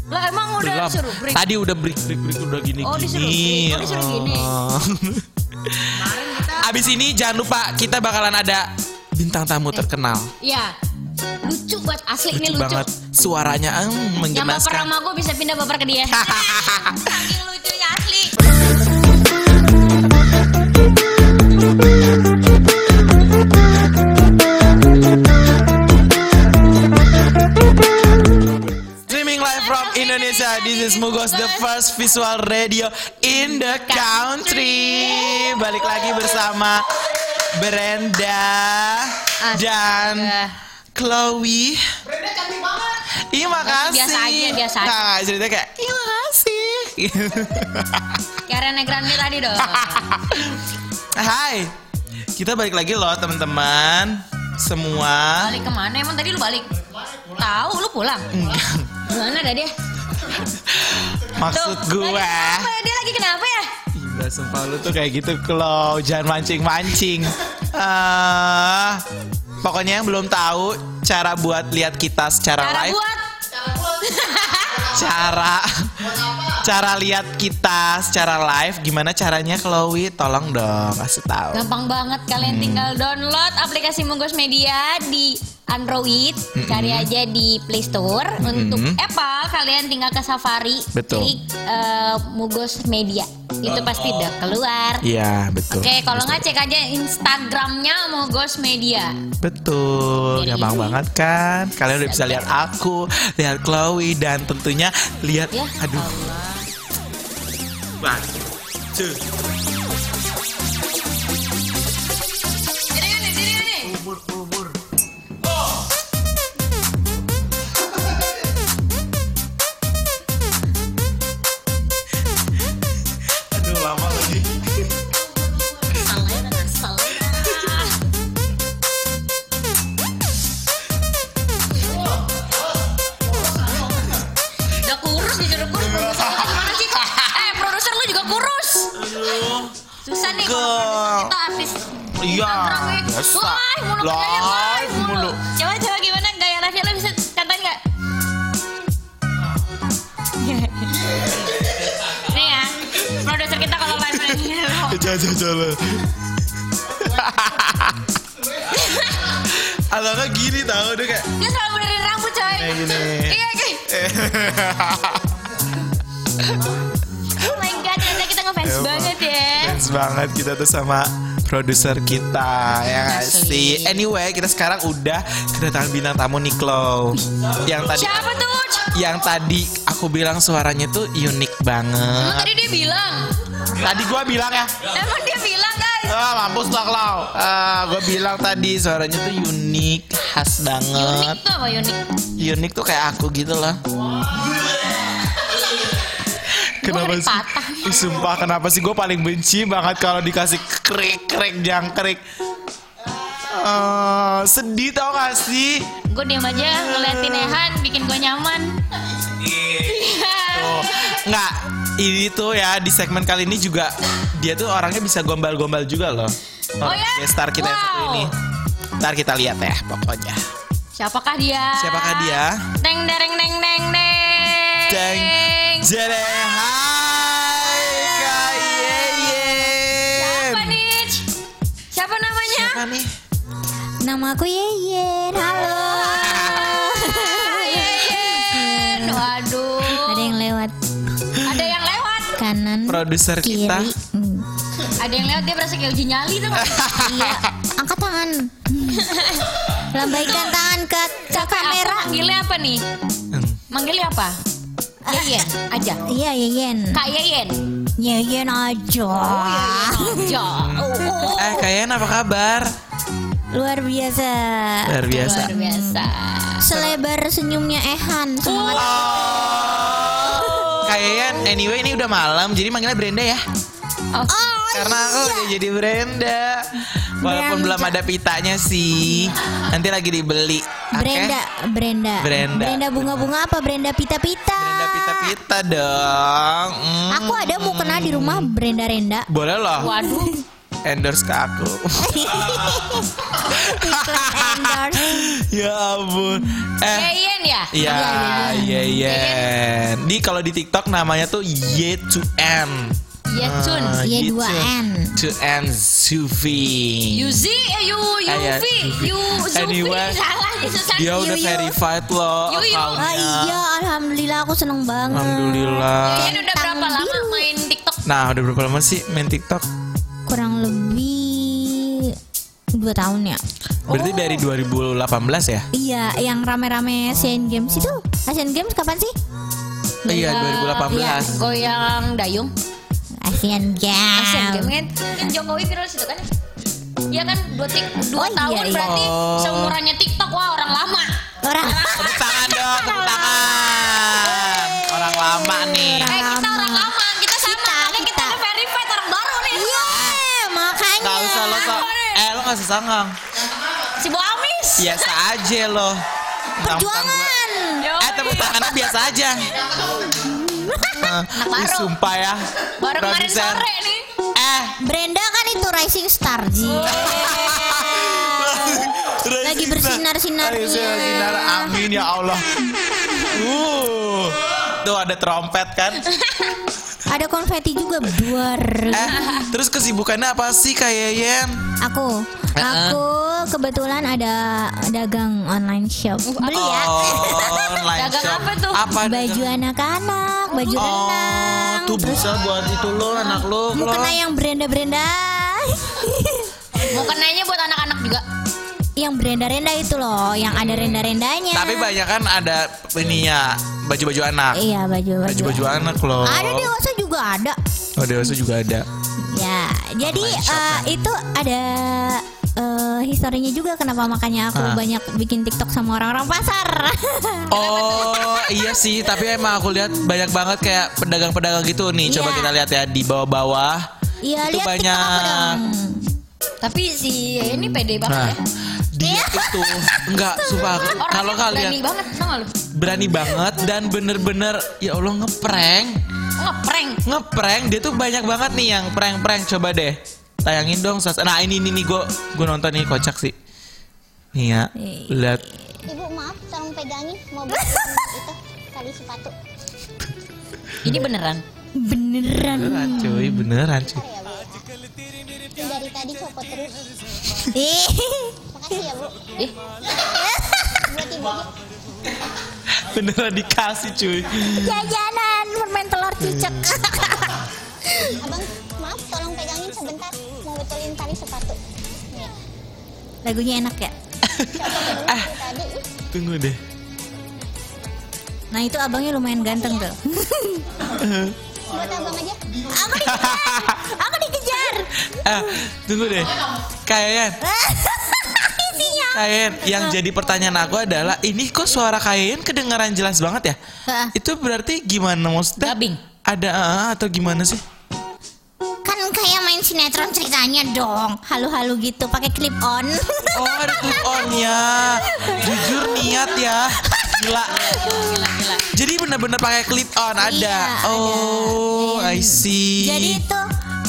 Lah emang udah Belum. disuruh break. Tadi udah break break break udah gini Oh, disuruh gini. break. Oh, disuruh gini. Abis ini jangan lupa kita bakalan ada bintang tamu terkenal. Iya lucu buat asli lucu ini lucu banget. Suaranya ang menggemaskan. yang baper sama gue bisa pindah baper ke dia. Saking lucunya asli. Streaming live from Indonesia, this is Mugos, the first visual radio in the country. Balik lagi bersama Brenda dan Chloe. Brenda cantik banget. Iya makasih. Biasa aja, biasa aja. Nah, cerita kayak, iya makasih. Kayak Rene Grande tadi dong. Hai, kita balik lagi loh teman-teman semua. Balik ke mana? Emang tadi lu balik? Tahu lu pulang? Gimana dah dia? Maksud Tuh, gue. Apa ya? Dia lagi kenapa ya? Gila sumpah lu tuh kayak gitu Klo Jangan mancing-mancing Eh, Pokoknya yang belum tahu Cara buat lihat kita secara Cara live. buat. Cara. Cara lihat kita secara live. Gimana caranya Chloe? Tolong dong kasih tahu. Gampang banget kalian Hmm. tinggal download aplikasi Mugos Media di Android, Hmm. cari aja di Play Store. Untuk Apple kalian tinggal ke Safari, Betul. klik eh, Mugos Media. Itu pasti udah keluar. Iya betul Oke, kalau nggak cek aja Instagramnya Mogos Media. Betul, Jadi gampang ini. banget kan? Kalian udah bisa lihat aku, lihat Chloe, dan tentunya lihat, Ya, aduh, one, two, Oh my god, ternyata kita ngefans Emang. banget ya. Fans banget kita tuh sama produser kita ya Asli. sih. Anyway, kita sekarang udah kedatangan bintang tamu Niklo. Yang tadi Siapa tuh? yang tadi aku bilang suaranya tuh unik Emang banget. tadi dia bilang. Tadi gua bilang ya. Emang dia bilang guys. Ah, mampus lah Klau. Ah, gua bilang tadi suaranya tuh unik, khas banget. Unik tuh apa unik? Unik tuh kayak aku gitu loh. Kenapa sih? patah. Sumpah kenapa sih gue paling benci banget kalau dikasih krik krik jangkrik. Eh, sedih tau gak sih? Gue diam aja ngeliatin Ehan bikin gue nyaman. Tuh. Nggak, ini tuh ya di segmen kali ini juga dia tuh orangnya bisa gombal-gombal juga loh. Oh ya? Guest star kita yang satu Wow. ini. Ntar kita lihat ya pokoknya. Siapakah dia? Siapakah dia? Teng dereng neng neng neng. Deng. Jere hai Kak Yeyen. Siapa nih? Siapa namanya? Siapa nih? Nama aku Yeyen. Halo. Yeyen. Waduh. Ada yang lewat Ada yang lewat. kanan, Produser kita. Hmm. Ada yang lewat dia berasa kayak uji nyali tuh. Iya, angkat tangan. Lambaikan tangan ke, ke kamera. Manggilnya apa nih? Hmm. Manggilnya apa? Yeyen aja. Iya, Yeyen. Kak Yeyen. Yeyen aja. Jo. Oh, oh, oh. Eh kayaknya apa kabar? Luar biasa. Luar biasa. Luar biasa. Selebar senyumnya Ehan. Semangat. Oh. Kayaknya anyway ini udah malam jadi manggilnya Brenda ya. Oh, Karena aku udah jadi Brenda. Walaupun belum ada pitanya sih. Nanti lagi dibeli. Brenda, okay? Brenda. Brenda. Brenda bunga-bunga apa Brenda pita-pita? Brenda pita-pita dong. Mm. Aku ada mau kena di rumah Brenda Renda. Boleh loh. Waduh endorse ke aku. ya ampun. Eh, Yeyen ya? ya? Iya, iya, iya. Yeyen. Di kalau di TikTok namanya tuh Y2M. Yechun ah, Y2N to N, Sufi. Yuzi Yu Yufi eh, Yu ah, ya, Sufi salah dia udah verified loh Yu Yu. ah, iya alhamdulillah aku seneng banget. Alhamdulillah. Yayan udah berapa lama main TikTok? Nah udah berapa lama sih main TikTok? Kurang lebih dua tahun ya. Berarti oh. dari 2018 ya? Iya, yang rame-rame Asian Games itu. Oh. Ah, Asian Games kapan sih? Iya, 2018. Iya, goyang dayung. Asian Games. Asian Games kan, kan Jokowi viral situ kan? Iya kan dua, tik, dua Oh, iya, tahun iya. berarti Oh. seumurannya TikTok wah orang lama. Orang Tepuk tangan dong, tepuk tangan. Orang lama nih. Eh kita orang lama, kita sama. Kita, Makanya kita, kita. verified orang baru nih. Iya, makanya. Gak usah lo so, eh lo gak usah sanggang. Si Bu Amis. Biasa aja lo. Perjuangan. Eh tepuk tangannya biasa aja. Baru. Sumpah ya. Baru kemarin sore nih. Eh. Brenda kan itu rising star Ji. Lagi bersinar-sinarnya. Lagi bersinar. Amin ya Allah. Uh. Tuh ada trompet kan. Ada konfeti juga buar. Eh, terus kesibukannya apa sih kayak Yen? Aku, aku kebetulan ada dagang online shop. Beli ya. Oh, online Dagang shop. apa tuh? Apa Baju anak-anak, baju Oh, renang. tuh bisa buat itu lo anak lo. Mau lo. kena yang Brenda-Brenda. Mau kenanya buat anak-anak juga. yang Brenda-Renda itu loh, yang ada renda-rendanya. Tapi banyak kan ada ininya baju-baju anak. Iya, baju-baju. Baju-baju anak loh. Ada dewasa juga ada. Oh dewasa juga ada. Ya, jadi eh, itu ada eh, historinya juga kenapa makanya aku Ah. banyak bikin TikTok sama orang-orang pasar. Oh iya sih, tapi emang aku lihat banyak banget kayak pedagang-pedagang gitu nih. Coba Iya. kita lihat ya di bawah-bawah. Iya, itu lihat banyak. Tapi si ini pede Nah, banget ya. dia itu enggak sumpah kalau kalian berani banget, lu? berani banget dan bener-bener ya Allah ngeprank Oh, ngeprank. ngeprank dia tuh banyak banget nih yang prank-prank coba deh tayangin dong Sas. nah ini ini nih gue gue nonton nih kocak sih nih ya lihat Ibu maaf, tolong pegangin mau beli itu tali sepatu. Ini beneran. Beneran. beneran cuy beneran cuy ya. Ini dari tadi copot terus. Ih, Makasih ya bu. Eh, Buat ibu. beneran dikasih cuy jajanan permen telur cicak. Abang, maaf, tolong pegangin sebentar. Mau betulin tali sepatu. Nih, Lagunya enak ya. Ah. dari tadi. Ih, tunggu deh Nah itu abangnya lumayan ganteng tuh. Buat abang aja. Aku dikejar. Aku dikejar. eh tunggu deh Isinya. Kayen, yang jadi pertanyaan aku adalah ini kok suara Kayen kedengaran jelas banget ya? Itu berarti gimana maksudnya? Dubbing. Ada ah, atau gimana sih? Kan kayak sinetron ceritanya dong. Halu-halu gitu pakai clip on. Oh ada clip on ya. Jujur niat ya. Gila. gila gila. Jadi bener-bener pakai clip on ada. Iya, ada. oh, Iya. I see. Jadi itu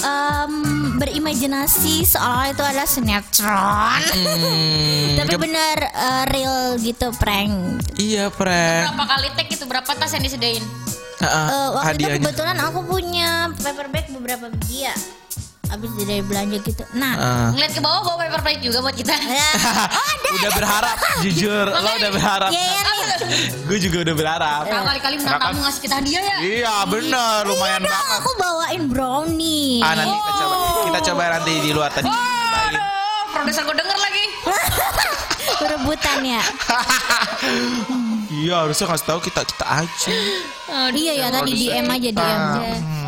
em, berimajinasi seolah itu adalah sinetron. Hmm, Tapi ke- bener eh, real gitu prank. iya, prank. Berapa kali tag itu? Berapa tas yang disediain? Ah, Eh, waktu itu hadiahnya. kebetulan aku punya paper bag beberapa biji ya. Habis dari belanja gitu. Nah, Ah. Ngeliat ke bawah bawa paper plate juga buat kita. ya. oh ada. udah berharap, jujur, lo udah berharap. Iya, iya. Gue juga udah berharap. Nah, kali-kali bintang tamu ngasih kita hadiah ya. Iya, bener, lumayan Iya dong, banget. aku bawain brownie. Ah nanti kita coba kita coba nanti di luar tadi. Aduh, produser gue denger lagi. Perebutan ya. Iya harusnya kasih tahu kita kita aja. iya ya tadi DM aja DM.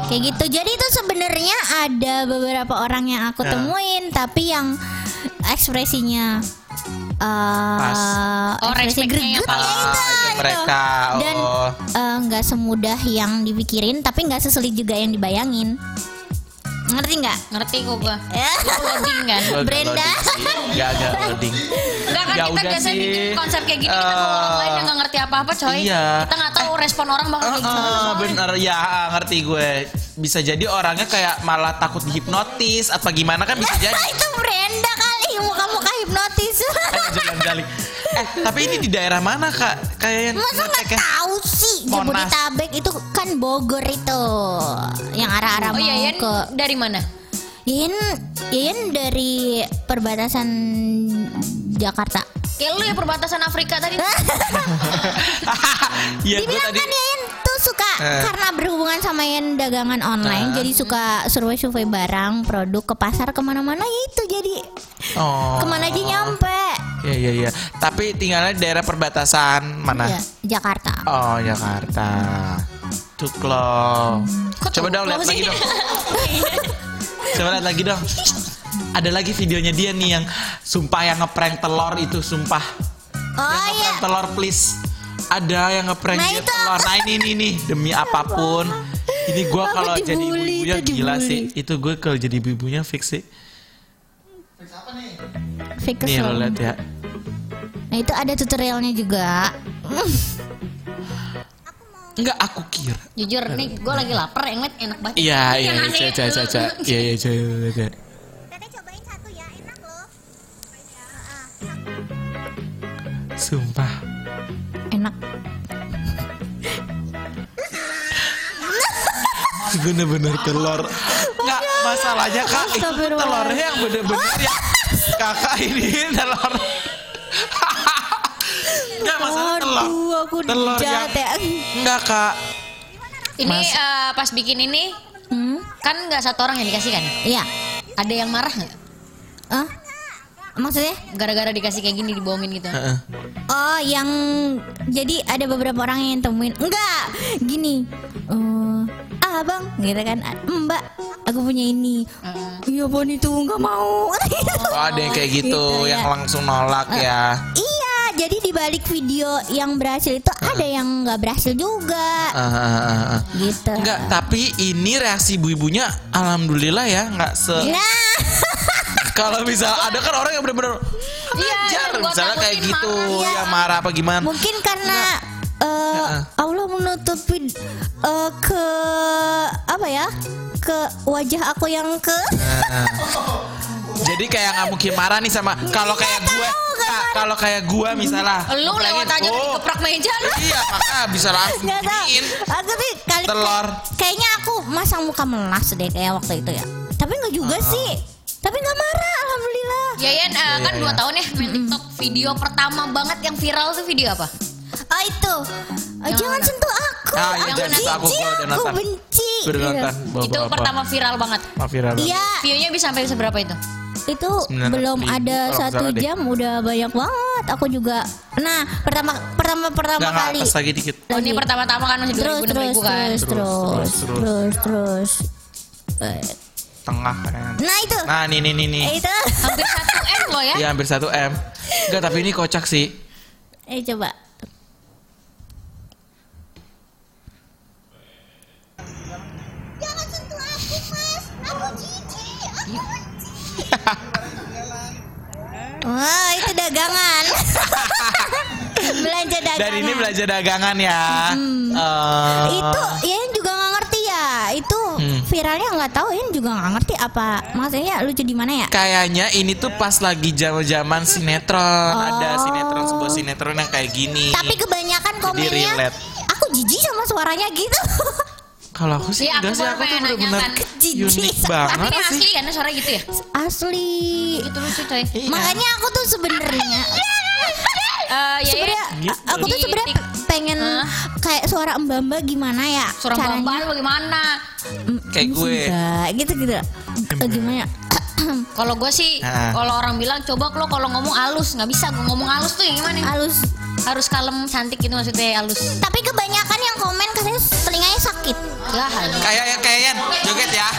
Kayak gitu. Jadi itu sebenarnya ada beberapa orang yang aku Ya. temuin tapi yang ekspresinya eh Pas. Oh, ekspresi greget ya itu, Ah, itu itu. mereka, Dan oh. eh, nggak semudah yang dipikirin tapi nggak sesulit juga yang dibayangin. Ngerti nggak? Ngerti kok gue. Ya. Loading kan. Gua Brenda. loading sih. Gak agak loading. Enggak kan Ya kita udah biasanya sih. bikin konsep kayak gini kita bawa orang lain yang gak ngerti apa-apa coy. Iya. Kita gak tahu respon orang bakal kayak gimana. Ah, soalnya. bener ya ngerti gue. Bisa jadi orangnya kayak malah takut dihipnotis apa gimana kan bisa jadi. Itu Brenda kali muka-muka hipnotis. Eh tapi ini di daerah mana kak? Kayak yang Masa nggak ngeteknya? tahu sih. Jabodetabek itu kan Bogor itu yang arah-arah Oh mau iya, ke dari mana? Yen Yen dari perbatasan Jakarta. Kayak lu ya perbatasan Afrika tadi. Iya Dibilang tadi. kan Yen tuh suka Eh. karena berhubungan sama Yen dagangan online, Ah. jadi suka survei-survei barang, produk ke pasar ke mana-mana ya itu jadi Oh. ke mana aja nyampe. Iya iya iya. Tapi tinggalnya di daerah perbatasan mana? Ya, Jakarta. Oh Jakarta. Tuklong. Kok Coba dong lihat lagi dong. Coba lihat lagi dong. Ada lagi videonya dia nih yang sumpah yang ngeprank telur itu sumpah. Oh yang iya. telur please. Ada yang ngeprank Nah, itu telur. Nah ini ini nih demi apa pun. Ini gue kalau jadi ibunya gila dibully. sih. Itu gue kalau jadi ibunya fix sih. Fake Nih lo kesel. lihat ya. Nah itu ada tutorialnya juga. Enggak aku kira. Jujur nih gue lagi lapar yang liat enak banget. Iya Ini iya yang iya aneh. caca caca. Iya iya Sumpah. Enak. bener-bener telur nggak masalahnya kak itu telurnya yang bener-bener ya kakak ini telur nggak masalah telur aku telur yang jahat ya. nggak kak Ini Mas- eh, pas bikin ini Hmm? kan nggak satu orang yang dikasih kan? Iya. Ada yang marah nggak? Maksudnya? Gara-gara dikasih kayak gini dibohongin gitu. Heeh. Oh, yang jadi ada beberapa orang yang temuin. Enggak, gini. Eh, ah, Bang, gitu kan. Mbak, aku punya ini. Iya, Bon itu nggak mau. oh ada yang kayak gitu, Gitu, yang ya. langsung nolak ya iya, jadi di balik video yang berhasil itu ada yang nggak berhasil juga. Ah, ah, ah. Gitu. Enggak, tapi ini reaksi ibu-ibunya alhamdulillah ya nggak se Nah, kalau misal ada kan orang yang bener-bener Iya, Jar, yang gua misalnya kayak gitu marah. ya marah apa gimana mungkin karena Heeh. Allah menutupi eh, ke apa ya? Ke wajah aku yang ke Nah. Jadi kayak nggak mungkin marah nih sama kalau kayak gue, kalau kayak gue misalnya. Lu lewat aja oh, dikeprak meja lu. Iya, maka bisa langsung Gak tau giniin. Aku tuh kali Telur. Kayaknya aku masang muka melas deh kayak waktu itu ya Tapi nggak juga Ah. sih Tapi nggak marah Alhamdulillah Yayan eh, kan iya, dua iya. tahun ya main TikTok. Video pertama banget yang viral tuh video apa? Oh itu Eh, Jangan mana? sentuh aku Ah, iya, Aku jangan sentuh aku, Aku nonton. benci. Bawa- itu pertama viral banget. Viral. Iya Videonya bisa sampai seberapa itu? itu 900 belum ada nggak satu salah deh. jam udah banyak banget aku juga nah pertama pertama pertama enggak, kali atas lagi dikit. Oh, ini pertama-tama kan masih terus 2000 terus ribu kan. terus terus Terus, terus terus Eh, Tengah kan. nah itu Nah, nih nih nih nih. Eh, itu Hampir 1 M loh ya. Iya, hampir 1 M. Enggak, tapi ini kocak sih. eh coba Jangan sentuh aku, Mas. Aku jijik. Aku wah itu dagangan belanja dagangan Dan ini belanja dagangan ya. Hmm. itu Ian juga nggak ngerti ya itu. Viralnya nggak tahu Ian juga nggak ngerti apa maksudnya lucu di mana ya Kayaknya ini tuh pas lagi zaman-zaman sinetron, ada sinetron sebuah sinetron yang kayak gini. Oh. tapi kebanyakan komennya relate. aku jijik sama suaranya gitu Kalau aku sih aku enggak sih, aku tuh bener-bener nanyakan. Jijik unik banget Tapi ini sih. asli kan suara gitu ya? asli Itu lucu coy. Iya. makanya aku tuh sebenarnya Eh, ya, sebenarnya Gitu. aku tuh sebenarnya pengen Hah? kayak suara mbak mbak gimana ya suara bambal bagaimana? Mm, Kayak gue. enggak, gitu gitu Eh, gimana Kalau gue sih, Ah. kalau orang bilang coba lo kalau ngomong halus nggak bisa. Gue ngomong halus tuh yang gimana? halus Harus kalem, cantik gitu maksudnya halus. tapi kebanyakan yang komen katanya telinganya sakit Lah halus. Kayak kayak joget ya.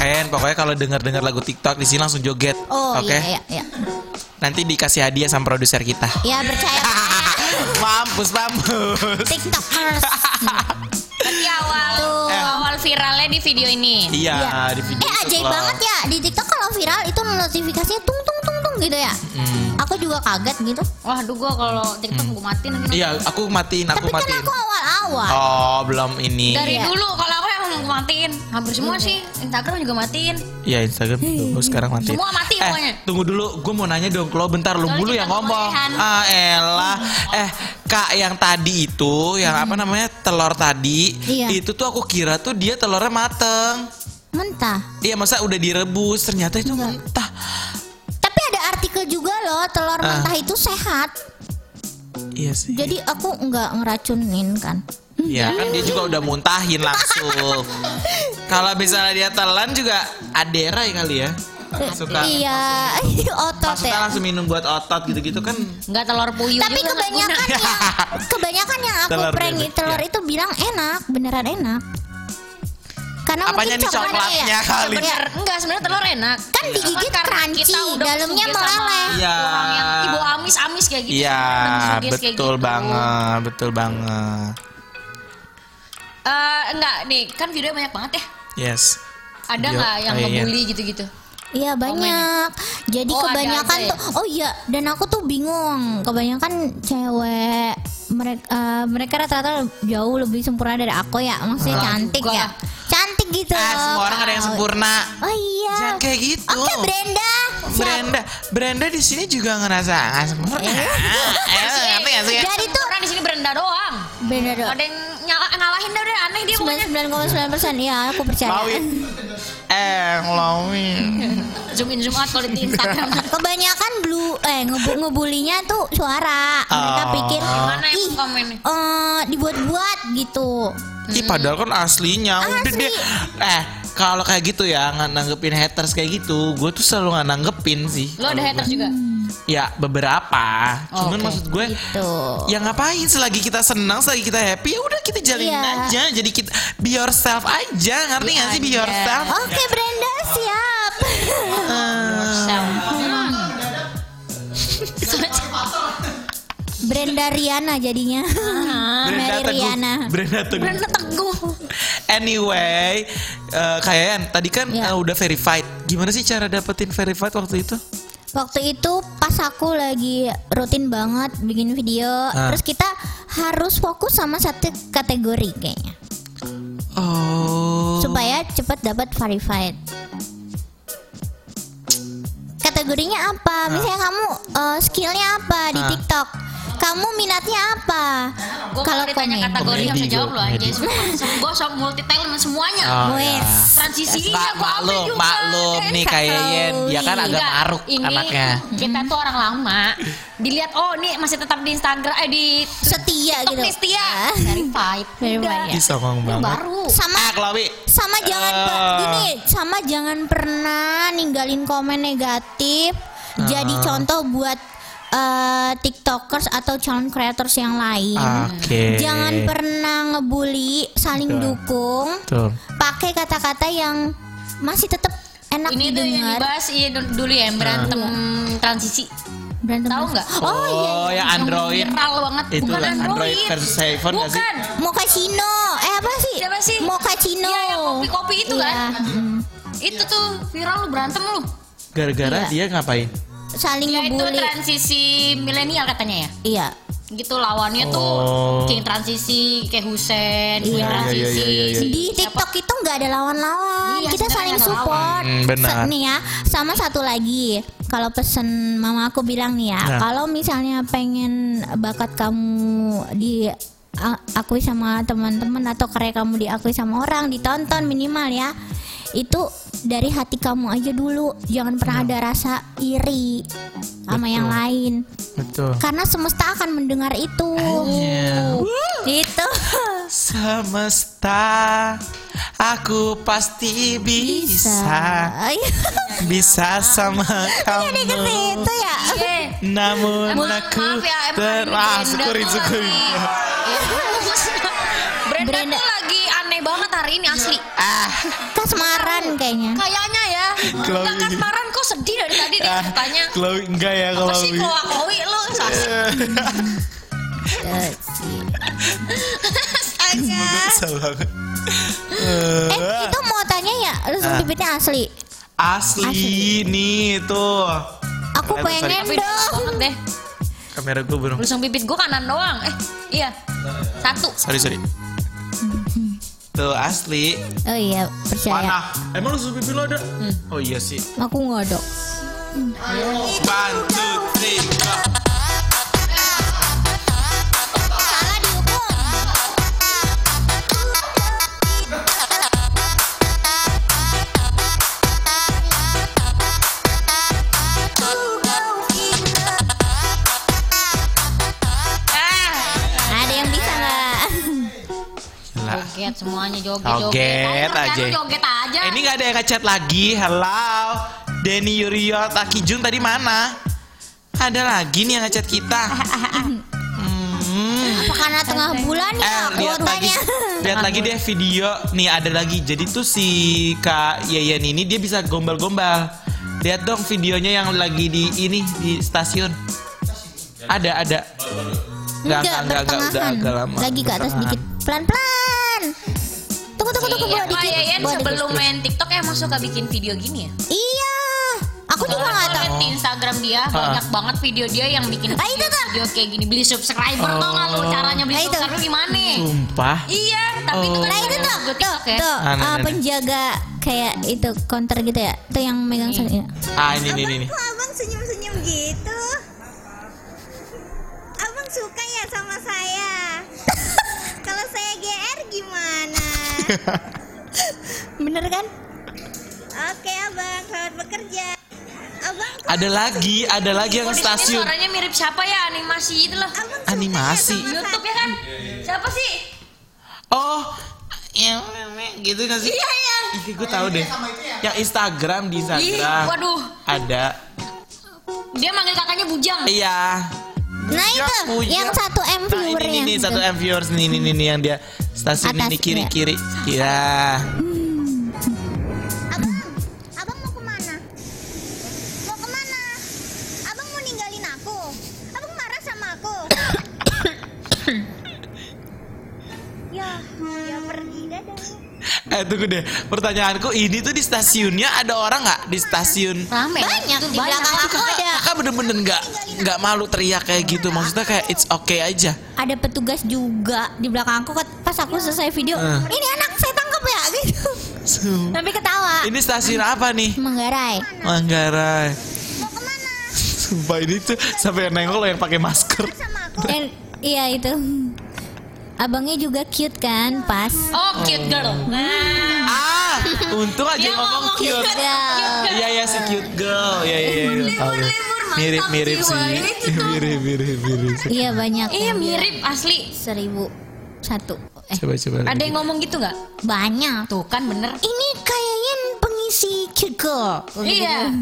Kayak pokoknya kalau dengar-dengar lagu TikTok di sini langsung joget. oh Oke. iya iya iya Nanti dikasih hadiah sama produser kita. ya percaya mampus, mampus. tiktokers Berarti awal Tuh. awal viralnya di video ini. Iya, Iya. di video eh itu ajaib banget ya di tiktok kalau viral itu notifikasinya tung tung gitu ya Hmm. aku juga kaget gitu Wah, aduh gue kalau TikTok gue matiin nanti. Iya, aku matiin, aku tapi kan matiin. aku awal awal Oh, belum ini. Dari Iya. dulu kalau aku emang gue matiin. Hampir semua sih. Instagram juga matiin. Iya Instagram tuh sekarang matiin. Semua mati eh, pokoknya. Tunggu dulu, gue mau nanya dong, lo bentar lu dulu yang ngomong. Ah elah, eh kak yang tadi itu, yang apa namanya telur tadi, Iya. itu tuh aku kira tuh dia telurnya mateng. mentah Iya masa udah direbus, ternyata itu Enggak. mentah. Juga loh telur Ah. mentah itu sehat Iya sih. jadi aku nggak ngeracunin kan Ya kan dia juga udah muntahin langsung. Kalau misalnya dia telan juga adera ya kali ya. Suka Iya, otot Maksudnya ya. langsung minum buat otot gitu-gitu kan Enggak telur puyuh Tapi kebanyakan yang kebanyakan yang aku Telur prank bebek, telur ya. itu bilang enak, beneran enak. Karena Apanya mungkin nih coklatnya ya. kali? Bener, enggak sebenarnya telur enak. Kan digigit Cuman karena crunchy, dalamnya meleleh. Iya. Orang yang ibu amis-amis kayak gitu. Iya, betul gitu. banget, betul banget. Eh, enggak nih, kan video banyak banget ya. Yes. Ada Video- nggak yang oh, iya, ngebully gitu-gitu? Iya banyak. Jadi Oh, ada kebanyakan aja ya? tuh oh iya dan aku tuh bingung. Kebanyakan cewek mereka mereka rata-rata jauh lebih sempurna dari aku ya. Maksudnya cantik Enggak ya. Gitu. Ah, semua orang ada yang sempurna. Oh iya. Jangan kayak gitu. Oke, Brenda. Siap. Brenda, Brenda di sini juga ngerasa nggak sempurna. Eh, ngerti nggak sih? Jadi tuh Orang di sini berenda doang. Brenda doang. Ada yang nyala- ngalahin dah udah aneh dia pokoknya. 99,9 persen ya aku percaya. Lawi. Eh, Lawi. Zoom in zoom out kalau di Instagram. Kebanyakan blue eh ngebu ngebulinya tuh suara. Mereka Oh. pikir Mana ih yang komennya? eh, dibuat-buat gitu. Ih, padahal kan aslinya. Udah Asli. deh. Eh, kalau kayak gitu ya, nggak nanggepin haters kayak gitu, gue tuh selalu nggak nanggepin sih. Lo ada haters juga? Ya beberapa. Oh, Cuman oke. maksud gue Gitu. Ya ngapain selagi kita senang, selagi kita happy, ya udah kita jalin Iya. aja. Jadi kita be yourself aja, ngerti nggak sih be yourself? Oke Brenda siap. Hmm. Brenda Riana jadinya. Mary Riana. Brenda Teguh. Brenda teguh. Anyway, eh kayak tadi kan Ya. eh, udah verified. Gimana sih cara dapetin verified waktu itu? Waktu itu pas aku lagi rutin banget bikin video, Ah. terus kita harus fokus sama satu kategori kayaknya, Oh. supaya cepat dapat verified. Kategorinya apa? Misalnya kamu eh, skillnya apa di Ah. TikTok? Kamu minatnya apa? Gue Kalau ditanya kategori bisa Komedi, jawab lo aja. Gue sok multi talent semuanya. Oh, Wes. ya. Transisinya gue apa maklum, juga. maklum nih kayaknya dia kan agak maruk ini anaknya. Kita tuh orang lama. Dilihat oh nih masih tetap di Instagram eh di Setia gitu. nih setia. Ah. Verified. Verified, Udah. ya. Songong Ini banget. baru. Sama Ah, Chloe. sama jangan Eh. gini sama jangan pernah ninggalin komen negatif jadi Ah. contoh buat eh, tiktokers atau content creators yang lain Oke. jangan pernah ngebully saling Betul. dukung Tuh. pakai kata-kata yang masih tetap enak Ini tuh yang dibahas iya, du- dulu ya yang berantem transisi. berantem Tahu nggak? oh, iya Oh, yang Android. Viral banget. Itu Bukan Android. Android versus iPhone nggak sih? Bukan. Mochaccino eh apa sih Siapa sih? Mochaccino Iya, yang kopi-kopi itu Iya, kan? mm. Itu tuh viral lu berantem lu. Gara-gara Iya. dia ngapain? Saling Ya itu ngebully transisi milenial katanya ya. iya Gitu lawannya tuh Oh. King transisi kayak Husen, Iya. transisi. Iya, iya, iya, iya. di TikTok itu nggak ada lawan-lawan, Iya, kita saling support. Hmm, benar. Se- nih ya, sama satu lagi, kalau pesen mama aku bilang nih ya, Nah. kalau misalnya pengen bakat kamu di akui sama teman-teman atau karya kamu diakui sama orang, ditonton minimal ya, itu dari hati kamu aja dulu, jangan pernah ada rasa iri sama yang lain, Betul. karena semesta akan mendengar itu. Iya. Itu. Semesta, aku pasti bisa bisa sama Jadi ke kamu. situ ya. Iya. Namun Emang aku maaf ya, emang ter ah, syukurin syukurin. lagi- Brenda, Brenda. tuh lagi hari ini asli. Ah, Kasmaran kayaknya. Kayaknya ya. Chloe. Enggak kasmaran kok sedih dari tadi dia ah, tanya. Chloe enggak ya Apa sih Chloe. Chloe lu. Eh, kesel banget. Eh itu mau tanya ya, lesung Ah. pipitnya asli. Asli nih tuh. Aku Eh, pengen Tapi dong. deh. Kamera gue belum. Lusung pipit gua kanan doang. Eh, iya. Satu. Sorry sorry. Tuh asli. Oh iya percaya. Mana? Emang lu susu pipi lo ada? Oh iya sih. Aku nggak ada. One, two, three, go. Semuanya joget Joget aja. joget aja Eh, ini nggak ada yang ngechat lagi. Hello, Denny Yurio Takijun tadi mana? Ada lagi nih yang ngechat kita. Hmm. Apa karena tengah bulan Eh, ya lihat lagi, lihat lagi deh video. Nih ada lagi. Jadi tuh si Kak Yeyen ini dia bisa gombal-gombal. Lihat dong videonya yang lagi di ini di stasiun. Ada ada. Enggak, enggak, enggak, udah agak lama. Lagi ke atas dikit. Pelan-pelan. Tunggu tunggu tunggu Iya, dikit. Yayan bawa sebelum main TikTok emang suka bikin video gini ya? Iya. Aku juga nggak tahu. di Instagram dia banyak banget video dia yang bikin Ah, itu tuh. video kayak gini beli subscriber tau gak lu caranya beli Nah, itu. subscriber gimana? Sumpah. Iya, tapi itu kan Nah itu tuh, tuh, ya. tuh, Ah, nah, uh, nah, nah. penjaga kayak itu counter gitu ya, tuh yang megang satu ya. Ah ini ini ini. Abang senyum-senyum gitu? Abang suka ya sama saya? Kalau saya GR gimana? Bener kan? Oke abang, selamat bekerja. Abang Ada lagi, ada lagi yang stasiun. suaranya mirip siapa ya animasi itu loh. abang Animasi. ya YouTube ya kan? Siapa sih? Oh, yang gitu gak sih? Iya iya. Ih, gue tahu deh. Yang Instagram di Ih, Instagram. waduh, Ada. dia manggil kakaknya bujang. Iya. Nah Bujang, itu, bujang. yang satu M Nah, ini viewernya. nih gitu. satu M viewers nih, nih, nih, nih, yang dia stasiun Atas, ini kiri ya. kiri. Eh tunggu deh. Pertanyaanku ini tuh di stasiunnya ada orang nggak di stasiun? Rame. Banyak di belakang aku ada. Kakak bener-bener nggak nggak malu teriak kayak gitu. Maksudnya kayak it's okay aja. Ada petugas juga di belakang aku pas aku selesai video. Eh. Ini anak saya tangkap ya gitu. Tapi ketawa. Ini stasiun apa nih? Manggarai. Manggarai. Sumpah ini tuh sampai yang nengok lo yang pakai masker. Sama aku. Dan iya itu. Abangnya juga cute kan pas. Oh, cute girl. Nah, Ah, untung aja Dia ngomong ngomong cute. cute. Ya. Iya iya si cute girl. Iya iya iya. tahu. Mirip mirip sih. Mirip mirip mirip. Iya banyak. iya yang bilang mirip asli. Seribu satu. Eh Coba coba. Ada yang ngomong gitu nggak? banyak. Tuh kan bener. Ini kayaknya pengisi cute girl. Iya.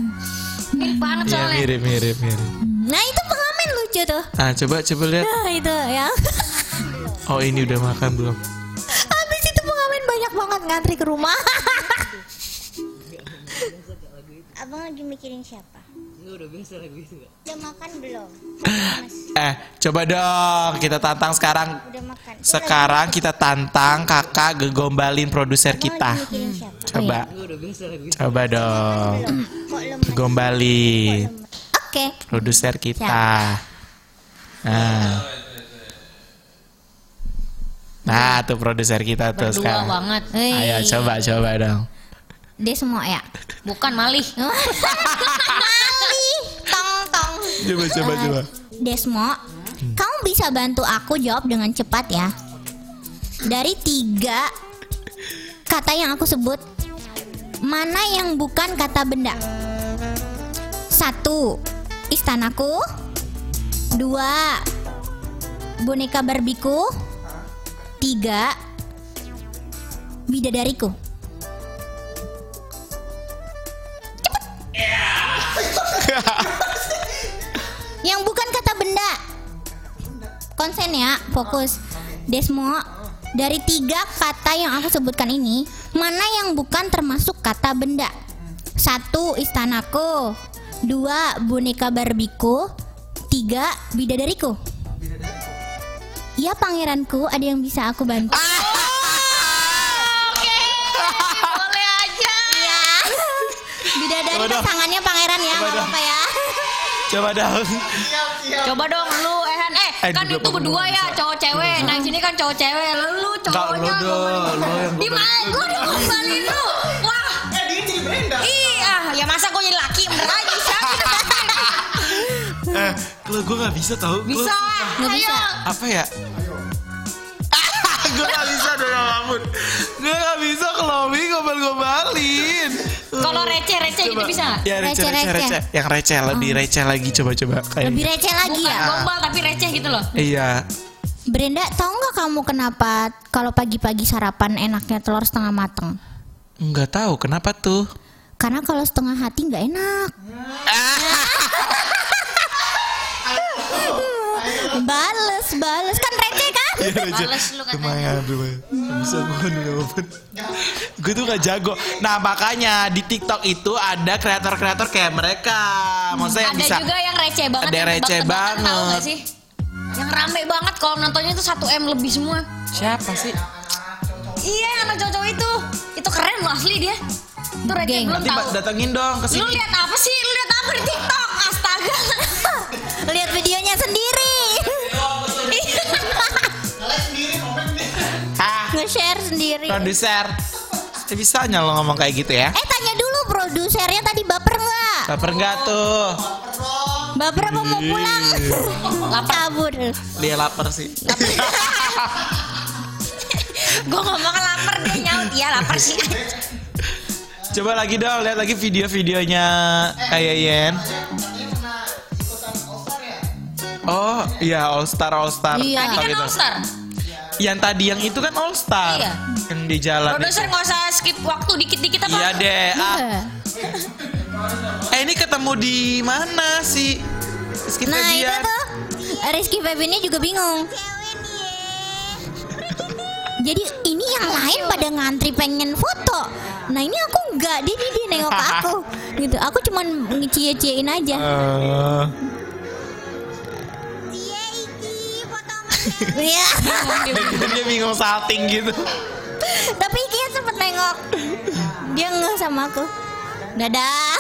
Mirip banget Iya soalnya. mirip mirip mirip. Nah itu pengamen lucu tuh. Ah coba coba lihat. Nah itu ya. Oh ini udah makan belum? Habis itu pengamen banyak banget ngantri ke rumah. Abang lagi mikirin siapa? Udah makan belum? Eh coba dong kita tantang sekarang. udah makan. Sekarang kita tantang kakak gegombalin produser Abang kita. lagi mikirin siapa? Coba. Coba dong. Gegombalin Oke. produser kita. Nah. Nah tuh produser kita tuh Berdua sekarang. banget. Ayo coba coba dong. Dia semua ya. Bukan malih. Mali. Tong tong. Coba coba coba. Desmo, kamu bisa bantu aku jawab dengan cepat ya. Dari tiga kata yang aku sebut, mana yang bukan kata benda? Satu, istanaku. Dua, boneka barbiku. Tiga, bidadariku. Yang bukan kata benda. Konsen ya, fokus. Desmo, dari tiga kata yang aku sebutkan ini, mana yang bukan termasuk kata benda? Satu, istanaku. Dua, boneka barbiku. Tiga, bidadariku. Ya pangeranku, ada yang bisa aku bantu? Boleh aja. Iya. Bidadari Coba dong. pasangannya pangeran ya, nggak apa-apa ya. Coba dong. Coba dong lu Ehan eh, Eh, kan itu berdua ya bisa? cowok cewek. Nah, sini kan cowok cewek. Lu Enggak, lu cowoknya dong, lu yang Di mana gua udah ngombalin lu. Wah. Eh dia jadi Brenda. Iya, ya masa gua jadi laki bener aja siapa? Eh, kalau gue nggak bisa tahu. Gua- Bisa. Nggak bisa. apa ya? gue gak bisa dong Mahmud Gue gak bisa ke lobby gombal-gombalin Kalau receh-receh gitu bisa nggak? Ya receh, receh, Receh, receh Yang receh, lebih receh lagi coba-coba kayak Lebih receh lagi Bukan ya. gombal tapi receh gitu loh. Iya Brenda, tahu nggak kamu kenapa kalau pagi-pagi sarapan enaknya telur setengah mateng? Nggak tahu kenapa tuh. Karena kalau setengah hati nggak enak. Bales, bales kan receh kan? Males lu katanya. Lumayan, lumayan. Bisa gue dulu Gue tuh gak jago. Nah makanya di TikTok itu ada kreator-kreator kayak mereka. Maksudnya yang Ada bisa. juga yang receh banget. Ada receh tebak-tebakan, tahu banget. nggak sih? Yang rame banget kalau nontonnya tuh 1 M lebih semua. Siapa sih? Iya, anak cowok itu. Itu keren loh asli dia. Itu receh belum Nanti tahu. Mbak datengin dong ke Lu sini. lihat apa sih? Lu lihat apa di TikTok? Astaga. Lihat videonya sendiri. Nge-share sendiri. produser. Bisanya lo ngomong kayak gitu ya? Eh tanya dulu produsernya tadi baper nggak? Baper nggak tuh? Baper apa mau pulang? Kabur. Dia lapar sih. Gue ngomong lapar dia nyaut. Iya lapar sih. Coba lagi dong, lihat lagi video-videonya kayak Yen. Oh, iya All Star All Star. Iya. Tadi kan Gitu. All Star. Yang tadi yang itu kan All Star. Iya. Yang di jalan. Produser nggak usah skip waktu dikit-dikit apa? Iya deh. Ah, Iya. eh ini ketemu di mana sih? Rizky Nah itu Febian. tuh Rizky Febiannya juga bingung. Jadi ini yang lain pada ngantri pengen foto. Nah ini aku enggak, dia dia, dia nengok aku gitu. Aku cuman ngecie-ciein aja. Eh, Iya. dia bingung salting gitu. Tapi Kia sempet nengok. Dia nggak sama aku. Dadah.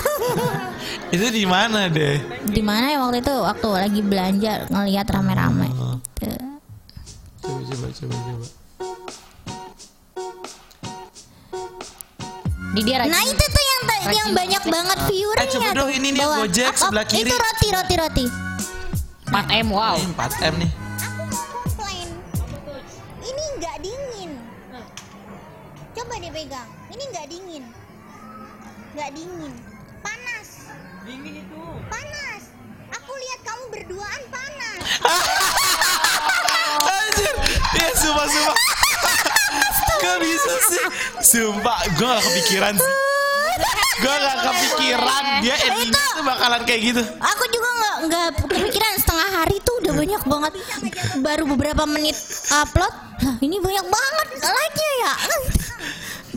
Itu di mana deh? Di mana ya waktu itu waktu lagi belanja ngelihat rame-rame. Tuh. Coba coba coba coba. Di dia. Nah itu tuh yang ta- yang banyak banget viewernya Eh, coba dong, ini nih, Bawah. Gojek sebelah kiri. Itu roti roti roti. 4 M wow. Ini 4 M nih. Coba deh pegang. Ini nggak dingin. Nggak dingin. Panas. Dingin itu. Panas. Aku lihat kamu berduaan panas. Anjir. Ya sumpah sumpah. Gak bisa sih. Sumpah, gue gak kepikiran sih. Gue gak kepikiran dia endingnya tuh bakalan kayak gitu. Aku juga nggak nggak kepikiran setengah hari tuh udah banyak banget. Baru beberapa menit upload, lah ini banyak banget like-nya ya.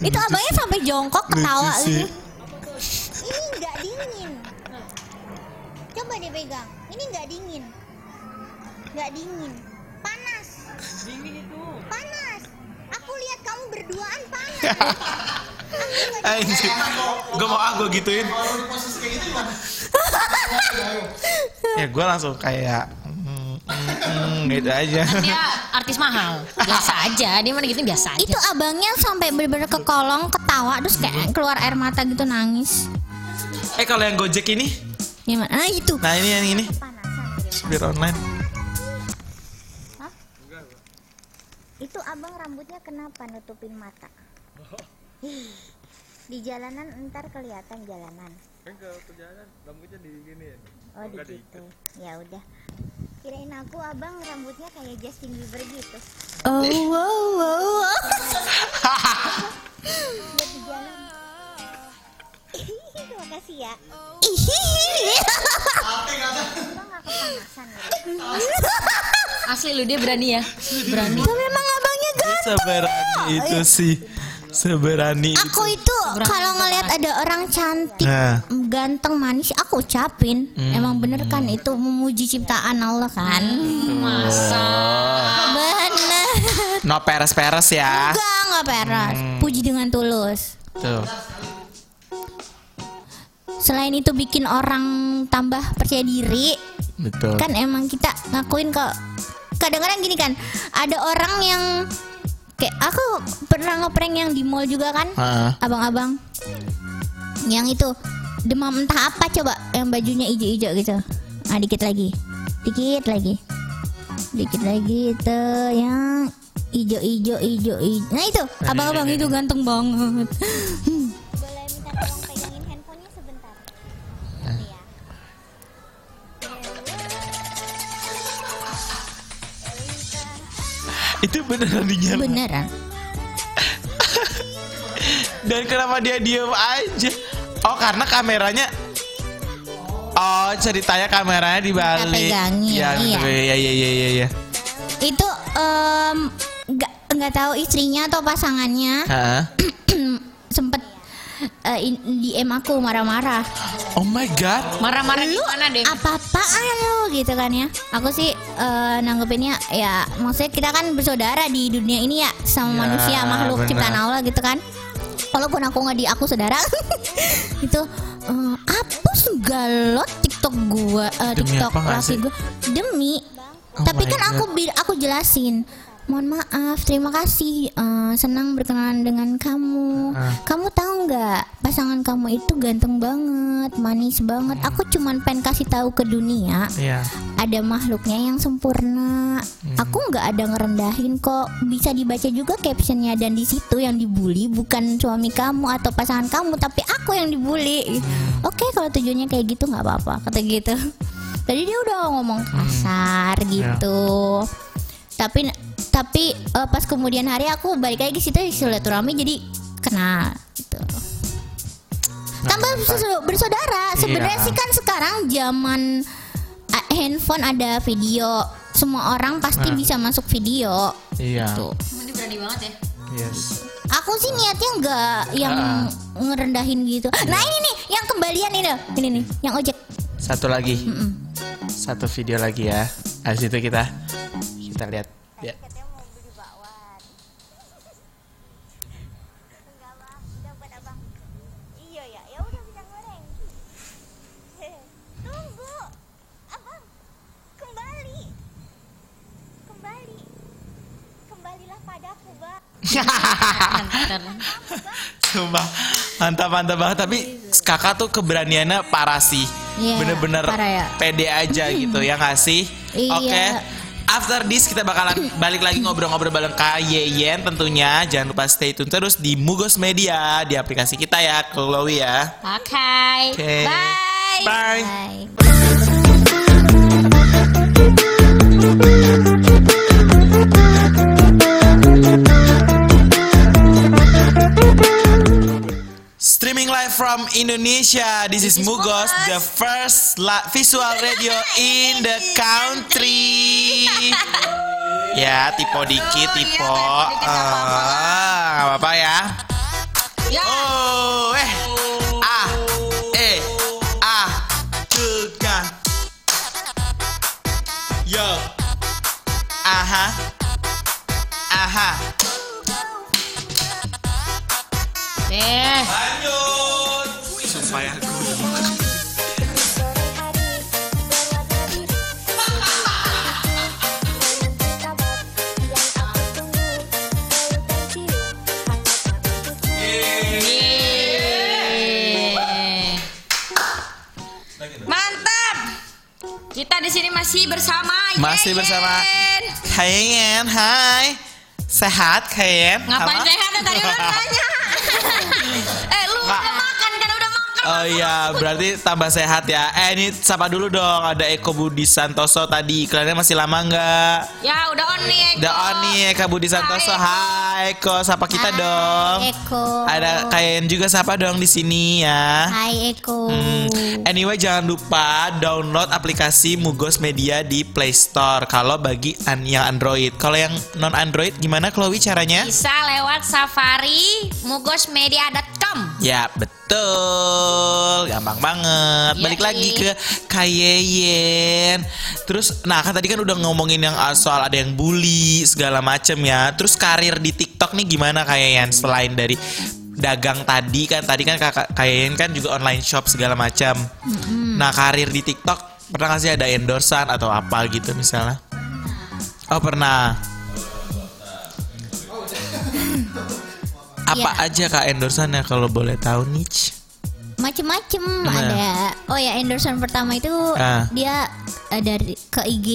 Itu abangnya sampai jongkok ketawa gitu. Ini nggak dingin. Coba deh pegang. Ini nggak dingin. Nggak dingin. Panas. Dingin itu. Panas. Aku lihat kamu berduaan panas. Anjir. Gue mau gue gituin. ya gue langsung kayak mm, mm, mm, gitu aja. Dia artis mahal. Biasa aja. Dia mana gitu biasa aja. Itu abangnya sampai bener-bener ke kolong ketawa terus kayak keluar air mata gitu nangis. Eh kalau yang Gojek ini, Gimana? Nah itu. nah ini yang ini, supir online. Itu abang rambutnya kenapa nutupin mata? Di jalanan ntar kelihatan jalanan. kan kalau perjalanan rambutnya di gini ya Oh di gitu. Ya udah. Kirain aku abang rambutnya kayak Justin Bieber gitu. Oh wow wow. wow. Buat di jalan. Terima kasih ya. Ya? Asli lu dia berani ya. Berani. Tapi emang abangnya ganteng. Seberani itu sih, seberani itu. Aku itu kalau ngelihat ada orang cantik, Nah. ganteng, manis, aku ucapin. Emang bener kan itu memuji ciptaan Allah kan? Masa. Bener. No peres-peres ya. Enggak, enggak peras. Puji dengan tulus. Tuh. Selain itu bikin orang tambah percaya diri, Betul. kan emang kita ngakuin kok. Kadang-kadang gini kan, ada orang yang kayak aku pernah ngeprank yang di mall juga kan, abang-abang. Yang itu demam entah apa coba, yang bajunya hijau-hijau gitu. Ah dikit lagi, dikit lagi, dikit lagi itu yang hijau-hijau, hijau-hijau. Nah itu, abang-abang itu ganteng banget. Itu beneran dinyalain. Beneran. Dan kenapa dia diem aja? Oh karena kameranya Oh ceritanya kameranya dibalik. pegangin, Ya, iya. iya iya iya iya. iya. Itu em, nggak nggak tahu istrinya atau pasangannya Hah? sempet eh, in- DM aku marah-marah. Oh my god. Marah-marah gimana deh? Apa-apaan lu gitu kan ya? Aku sih eh, nanggepinnya ya maksudnya kita kan bersaudara di dunia ini ya sama Ya, manusia makhluk benar. ciptaan Allah gitu kan. Walaupun aku nggak di aku saudara itu eh, hapus galot TikTok gua eh, Demi TikTok laki gua demi. Oh Tapi kan aku bi- aku jelasin Mohon maaf, terima kasih. Eh, senang berkenalan dengan kamu. Ah. Kamu tahu nggak, pasangan kamu itu ganteng banget, manis banget. Aku cuman pengen kasih tahu ke dunia, Iya. ada makhluknya yang sempurna. Aku nggak ada ngerendahin kok. Bisa dibaca juga captionnya dan di situ yang dibully bukan suami kamu atau pasangan kamu, tapi aku yang dibully. Oke, kalau tujuannya kayak gitu nggak apa-apa, kata gitu. Tadi dia udah ngomong kasar gitu. Tapi tapi eh, pas kemudian hari aku balik lagi ke situ silaturahmi jadi kenal gitu. Tambah bersa- bersaudara. Sebenarnya Iya. sih kan sekarang zaman ah, handphone ada video. Semua orang pasti Nah. bisa masuk video. Iya. Tuh. Ini berani banget ya. Yes. Aku sih niatnya nggak yang Ah. ngerendahin gitu. Nah ini nih yang kembalian ini loh. Ini nih yang ojek. Satu lagi. Satu video lagi ya. Habis itu kita kita lihat. Ya. katanya mau beli bakwan enggak bang udah buat abang iya ya ya udah bisa goreng tunggu abang kembali kembali kembalilah padaku bang Sumpah mantap mantap banget tapi kakak tuh keberaniannya parah sih. Iya, Bener-bener ya. pede aja gitu ya nggak sih? Iya. Oke. After this kita bakalan balik lagi ngobrol-ngobrol bareng Kak Yeyen tentunya. Jangan lupa stay tune terus di Mugos Media di aplikasi kita ya, Chloe ya. Oke. Oke. Bye. Bye. Bye. From Indonesia. This is Mugos, the first la- visual radio in the country. ya, tipo dikit, tipo. Ah, nggak apa-apa ya. Ya. Oh, eh, ah, eh, ah, tekan. Yo, aha, aha. Deh. Lanjut. Di sini masih bersama Masih Yeyen. bersama Kayen, hai. Sehat Kayen? Ngapain Halo? sehat tadi udah nanya. Oh iya, berarti tambah sehat ya. Eh ini sapa dulu dong. Ada Eko Budi Santoso tadi. Iklannya masih lama nggak? Ya udah on nih. Eko. Udah on nih Eka Budi Santoso. Hai Eko, sapa kita dong. Eko. Ada Kayen juga sapa dong di sini ya. Hai Eko. Hmm. Anyway jangan lupa download aplikasi Mugos Media di Play Store kalau bagi an yang Android. Kalau yang non Android gimana Chloe caranya? Bisa lewat Safari mugosmedia.com. Ya betul, gampang banget. Iya, Balik lagi ke Kayeyen. Terus, nah kan tadi kan udah ngomongin yang uh, soal ada yang bully segala macem ya. Terus karir di TikTok nih gimana Kayeyen? Selain dari dagang tadi kan, tadi kan kakak Kayeyen kan juga online shop segala macam. Nah karir di TikTok pernah nggak sih ada endorsan atau apa gitu misalnya? Oh pernah. Apa Iya. aja kak endorsannya kalau boleh tahu nih? Macem-macem Nah. ada. Oh ya endorsement pertama itu Ah. dia eh, dari ke IG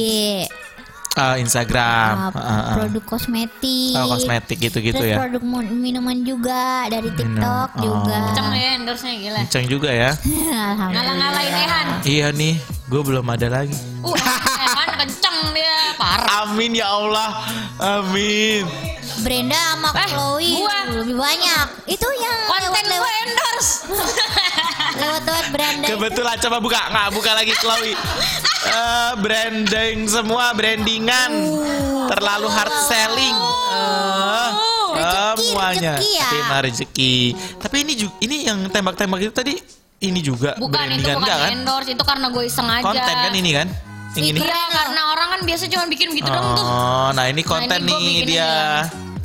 Ah, Instagram, uh, ah. produk kosmetik. Oh, kosmetik gitu-gitu ya. produk minuman juga dari TikTok Oh. juga. Kenceng ya endorse-nya gila. Kenceng juga ya. Ngalah-ngalahin Ehan. iya nih, gue belum ada lagi. Uh, Ehan kenceng dia. Parah. Amin ya Allah. Amin. Brenda sama Eh, Chloe gua. lebih banyak. Itu yang Konten gue lewat-lewat endorse. lewat-lewat Brenda. Kebetulan coba buka, nggak buka lagi Chloe. Eh, branding semua brandingan terlalu hard selling. Eh, Rezeki, semuanya. rezeki ya. Terima rezeki. Tapi ini juga ini yang tembak-tembak itu tadi ini juga Bukan itu brandingan bukan enggak kan? endorse, itu karena gue iseng aja. Konten kan ini kan? Yang ini. Iya, karena orang kan biasa cuma bikin gitu dong tuh. Oh, nah ini konten ini gua nih dia.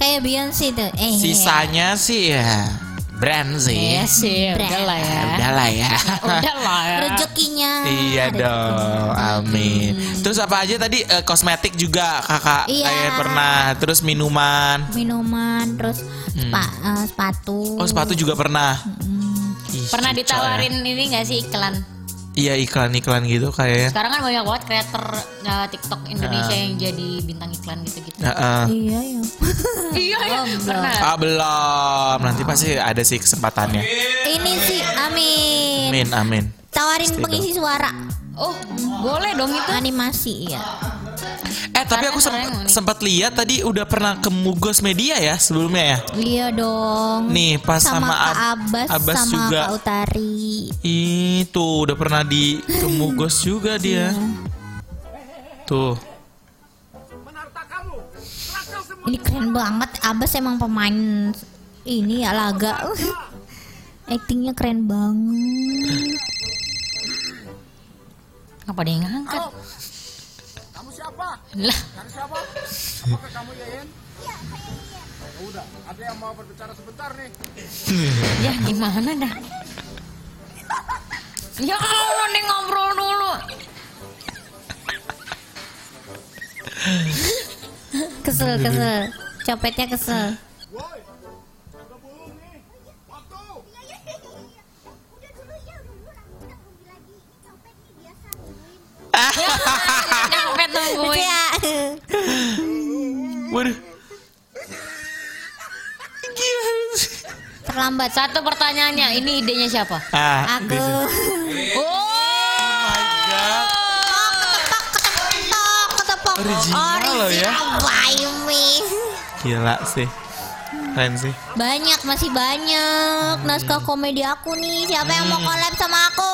Kayak Beyonce tuh. Eh. Sisanya sih ya brand sih. Iya sih, Brand. udah lah ya. Udah lah ya. Udah lah ya. Rezekinya. Iya dong, amin. Terus apa aja tadi Eh, kosmetik juga kakak Iya. kayak pernah. Terus minuman. Minuman terus spa- eh, sepatu. Oh sepatu juga pernah. Ih, Pernah cocok ditawarin ini gak sih iklan? Ya. Iya iklan-iklan gitu kayaknya. Sekarang kan banyak banget kreator uh, TikTok Indonesia Ah. yang jadi bintang iklan gitu-gitu. Heeh. Iya ya. Iya, iya. Pernah. Ah belum, nanti pasti ada sih kesempatannya. Ini sih Amin. Amin, amin. Tawarin Pasti pengisi suara Oh, boleh dong itu. animasi ya. Eh tapi aku Karena sem- keren nih. sempat lihat tadi udah pernah ke Mugos Media ya sebelumnya ya. Iya dong. Nih pas sama, sama, Kak Ab- Abbas, Abbas sama juga. Kak Utari. Itu udah pernah di ke Mugos juga dia. Tuh. Ini keren banget. Abbas emang pemain ini ya laga. Actingnya keren banget. Apa dia yang ngangkat? Lah, Cari siapa? Apakah kamu Yeyen? Iya, saya Yeyen. Udah, ada yang mau berbicara sebentar nih. ya gimana dah? Ya Allah, nih ngobrol dulu. Kesel, kesel. Copetnya kesel. Terlambat. Satu pertanyaannya, ini idenya siapa? Ah, Aku. Oh, Ketepok, ketepok. Original loh ya. Gila sih. Keren sih. Banyak, masih banyak naskah komedi aku nih. Siapa yang mau collab sama aku?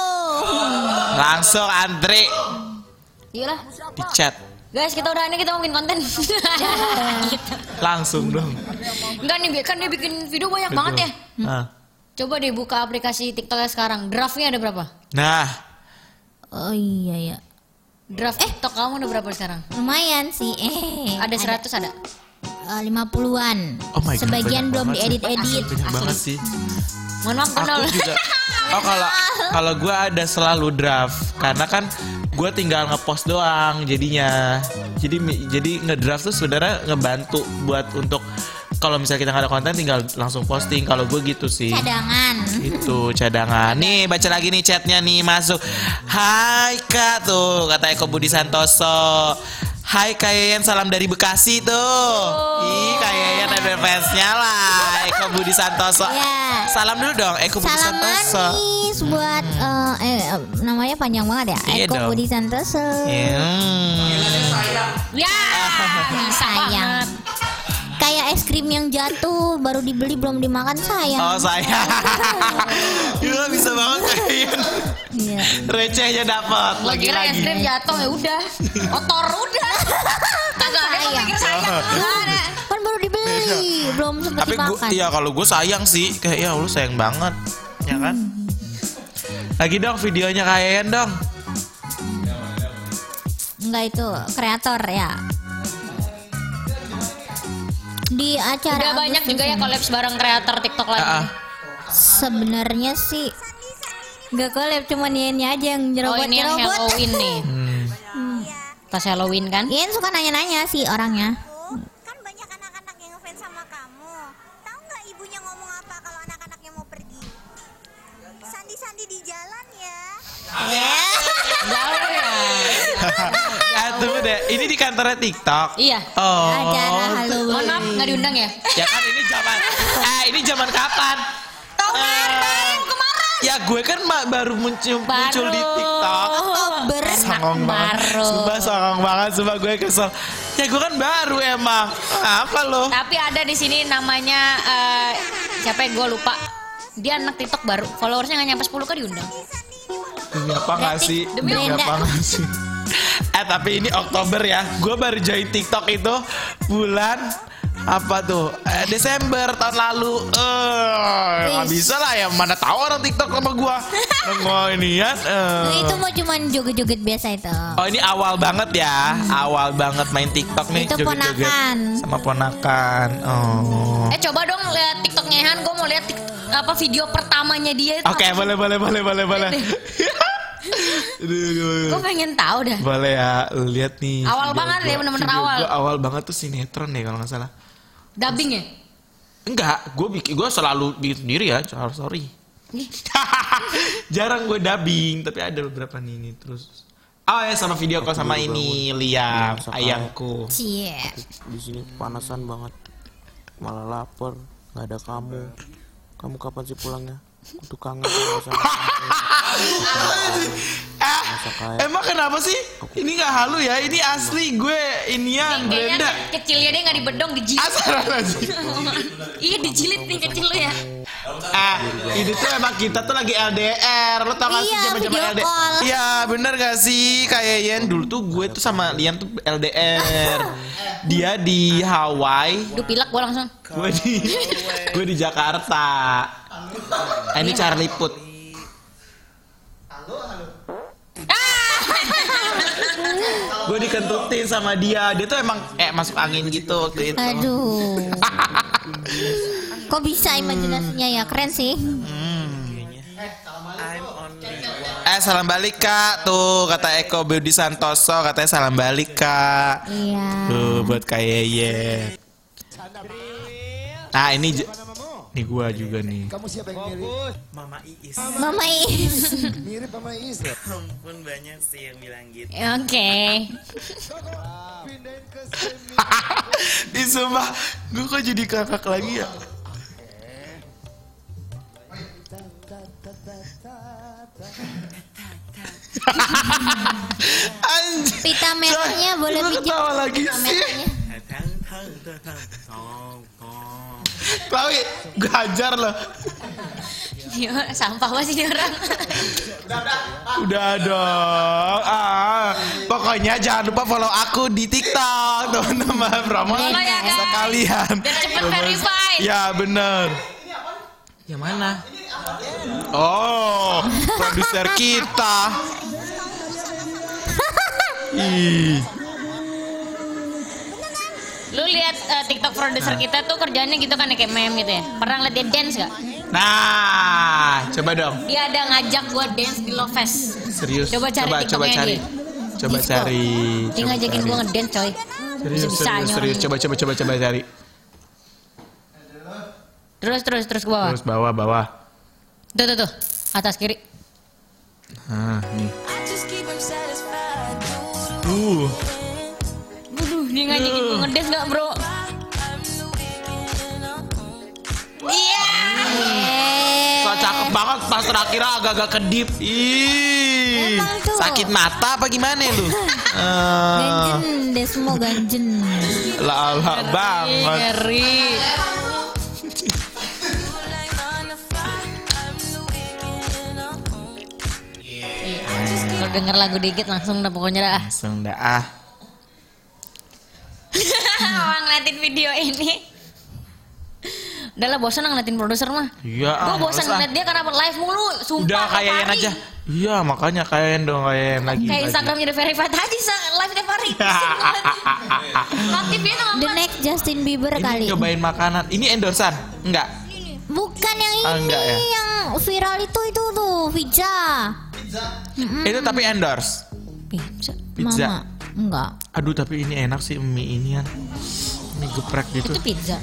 Langsung antri Iya lah. di chat. Guys, kita udah ini kita mau bikin konten. Gitu. Langsung dong. Enggak nih, kan dia bikin video banyak banget ya. Ah. Coba deh buka aplikasi TikToknya sekarang. Draftnya ada berapa? Nah, Oh iya ya. Draft TikTok kamu ada berapa sekarang? Lumayan sih. Eh. Ada 100 ada? Eh, 50-an. oh my god. Sebagian belum diedit-edit. Banyak banget sih. Mohon maaf, kenal. Aku juga. Oh kalau kalau gue ada selalu draft karena kan gue tinggal ngepost doang jadinya. Jadi jadi ngedraft tuh sebenarnya ngebantu buat untuk kalau misalnya kita nggak ada konten tinggal langsung posting. Kalau gue gitu sih. Cadangan. Itu cadangan. Nih baca lagi nih chatnya nih masuk. Hai kak tuh kata Eko Budi Santoso. Hai Kak Yayan, salam dari Bekasi tuh. Ih Kak Yayan ada fansnya lah. Eko Budi Santoso. Ya. Salam dulu dong Eko Budi Salam Santoso. manis buat eh, eh, eh, namanya panjang banget ya. Iya Eko dong. Budi Santoso. Hmm. Ya, bisa Sayang. banget. Kayak es krim yang jatuh baru dibeli belum dimakan sayang. Oh saya. Gila bisa banget Kak Yayan. Iya. Recehnya dapat Lo kira es krim jatuh ya udah. Kotor udah. Kagak ada yang mikir sayang. Ada. Kan baru dibeli, belum sempat Tapi dimakan. ya kalau gue sayang sih, kayak ya Allah sayang banget, ya kan? Lagi dong videonya Kak Yayan dong. Enggak itu kreator ya. Di acara Udah banyak Agustus juga ya ini. kolaps bareng kreator TikTok lagi. Ah, ah. Sebenarnya sih nggak collab cuman Yennya aja yang Oh nyerobot ini yang. Halloween nih. Hmm. Pas Halloween kan? Yen suka nanya-nanya sih orangnya. Deh, ini di kantornya TikTok. Iya. Oh. Acara Halloween. Mohon maaf nggak diundang ya? Ya kan ini zaman, eh ini zaman kapan? Tahun Eh, kemarin. Ya gue kan baru muncul, muncul di Baru. TikTok youtuber. Songong banget. baru. Sumpah songong banget, sumpah gue kesel. Ya gue kan baru emang. Apa lo? Tapi ada di sini namanya eh, siapa ya gue lupa. Dia anak TikTok baru. Followersnya nggak nyampe 10 kan diundang. Demi apa nggak sih? Demi apa nggak sih? Eh tapi ini Oktober ya. Gue baru join TikTok itu bulan apa tuh? Eh, Desember tahun lalu. Eh, nggak bisa lah ya. Mana tahu orang TikTok sama gue. Nengok ini ya. eh. Nah, itu mau cuman joget-joget biasa itu. Oh ini awal banget ya, awal banget main TikTok nih Itu joget-joget ponakan. sama ponakan. Oh. Eh coba dong lihat TikToknya Han. Gue mau lihat tik- apa video pertamanya dia itu. Oke boleh boleh boleh boleh boleh. Gue pengen tahu dah. Boleh ya, lu lihat nih. Awal video banget gua. ya, bener-bener Video awal. gua awal banget tuh sinetron deh kalau nggak salah. Dubbing ya? Enggak, gue bikin gue selalu bikin sendiri ya, sorry. sorry. Jarang gue dubbing, tapi ada beberapa nih ini terus. Oh ya sama video call sama ini Liam, ayangku. Cie. di sini panasan banget malah lapar nggak ada kamu kamu kapan sih pulangnya aku tuh kangen sama Ah, kayak- emang kenapa sih? Ini nggak halu ya, ini asli gue inian ke- kecilnya dia nggak dibedong, dijilid. Astagfirullahaladzim. iya dijilid nih kecil lu ya. Ah, ini tuh emang kita tuh lagi LDR. Lo tau gak sih Iya, zaman-zaman LDR? Iya, bener gak sih? Kayak Yen dulu tuh gue tuh sama Lian tuh LDR. Dia di Hawaii, Duh pilek gue langsung. gue di gue di Jakarta. Ah, ini Charlie Put. gue dikentutin sama dia. Dia tuh emang eh masuk angin gitu waktu itu. Aduh. Kok bisa imajinasinya ya keren sih. Eh salam balik kak tuh kata Eko Budi Santoso katanya salam balik kak. Iya. Tuh buat Kak Yeye. Nah ini j- nih gua juga nih. Kamu siapa yang mirip? Mama Iis. Mama Is. Mirip sama Iis ya? Ampun banyak sih yang bilang gitu. Oke. Pindahin ke sini. Ih sumpah, gue kok jadi kakak lagi ya? Anjir. Pita merahnya boleh Gua pinjam. ketawa lagi Pita sih. Chloe, gue hajar loh. Dia sampah banget sih orang. Udah dong. Ah, pokoknya jangan lupa follow aku di TikTok, teman-teman. Promosi Follow ya, sekalian. Biar cepet. Ya bener. Yang mana? Oh, produser kita. Ih, Lu lihat eh, TikTok produser kita tuh kerjanya gitu kan ya, kayak meme gitu ya. Pernah ngeliat dia dance gak? nah, coba dong. Dia ada ngajak gua dance di Love Fest. Serius. Coba cari coba, coba cari. dia. Coba Disco. cari. Dia coba ngajakin cari. gua ngedance coy. Serius, Bisa-bisanya serius, serius. Coba, coba, coba, coba cari. Terus terus terus ke bawah. Terus bawah, bawah. Tuh tuh tuh. Atas kiri. Nah, nih. Uh. Dia ngajakin gua ngedance gak bro? Iya. Eh. So cakep banget pas terakhir agak-agak kedip. Ih. Sakit mata apa gimana lu? Eh, Ganjen, Desmo ganjen. Lala banget. Ngeri. Kalau denger lagu dikit langsung udah pokoknya dah. Langsung dah ah. Mau ngeliatin video ini. Udah lah bosan ngeliatin produser mah. Iya. Gue ah, bosan ngeliat dia karena live mulu. Sumpah. Udah hari. aja. Iya makanya kayak dong kayak lagi. Kayak lagi. Instagramnya udah verified aja sa- live tiap hari. Aktif dia tuh The next Justin Bieber Ini kali. cobain makanan. Ini endorsan? Enggak. Bukan yang ini, Ah, enggak ya? yang viral itu itu tuh pizza. Itu tapi endorse. Pizza. Pizza. Mama. Enggak. Aduh tapi ini enak sih mie inian. Mie geprek gitu. Itu pizza.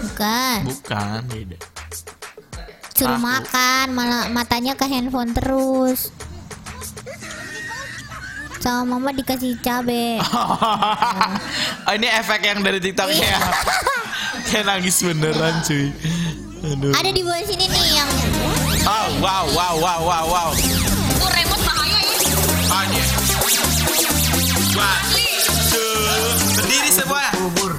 Bukan. Bukan beda. Suruh Tahu. makan, malah matanya ke handphone terus. Sama mama dikasih cabe. oh, ini efek yang dari TikToknya ya. Kayak nangis beneran cuy. Aduh. Ada di bawah sini nih yang Oh, wow, wow, wow, wow, wow. Tuh remote bahaya ya. Anjir. Two, berdiri semua. Sendal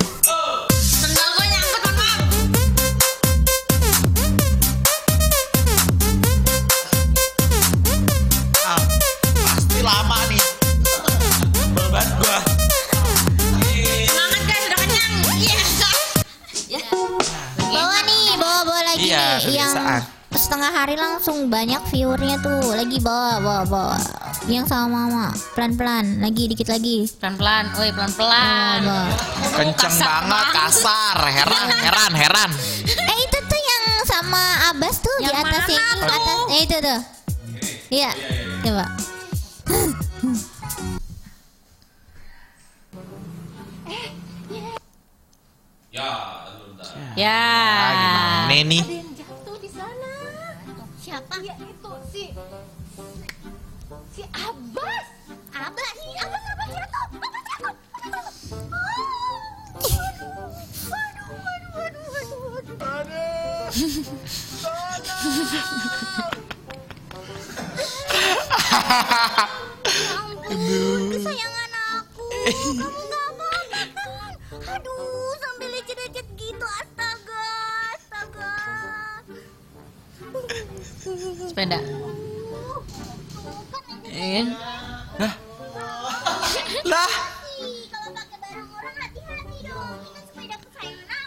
setengah hari langsung banyak viewernya tuh. Lagi bawa bawa bawa. Yang sama mama, pelan-pelan, lagi dikit lagi. Pelan-pelan, woi pelan-pelan. Bawa. Kenceng kasar banget, kasar, heran, heran, heran. Eh itu tuh yang sama Abbas tuh di Yang atas mana yang tuh? atas. Eh itu tuh. Iya, coba. Ya. Ah, gimana nih? Siapa ya itu si si Abbas Abbas si Abbas Abbas jatuh Abbas jatuh Abbas jatuh Oh. Waduh, waduh, waduh, waduh, waduh. Ya ampun, kesayangan aku. Kamu nggak apa-apa kan? Aduh, sepeda kesayangan aku.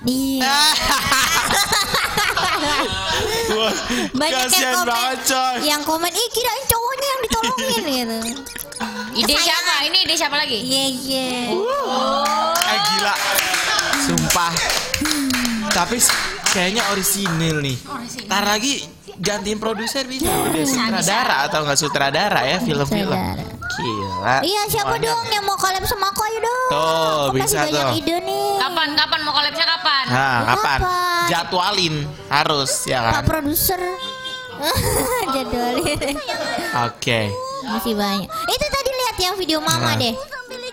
Iya. Wah, Banyak yang komen, banget coy. yang komen, ih kirain cowoknya yang ditolongin gitu. Ide siapa? Ini ide siapa lagi? Iya iya. Eh gila, sumpah. Tapi kayaknya orisinil nih. Ntar lagi gantiin produser bisa udah sutradara atau nggak sutradara ya film-film. Sutradara. Gila. Iya siapa dong yang mau collab sama aku ayo dong. Tuh, Aku bisa banyak tuh. ide nih. Kapan? Kapan mau collabnya kapan? Nah, kapan? Kapan? Jadwalin harus ya Pak kan? produser. Jadwalin. Oke. Masih banyak. Itu tadi lihat yang video mama Nah. deh.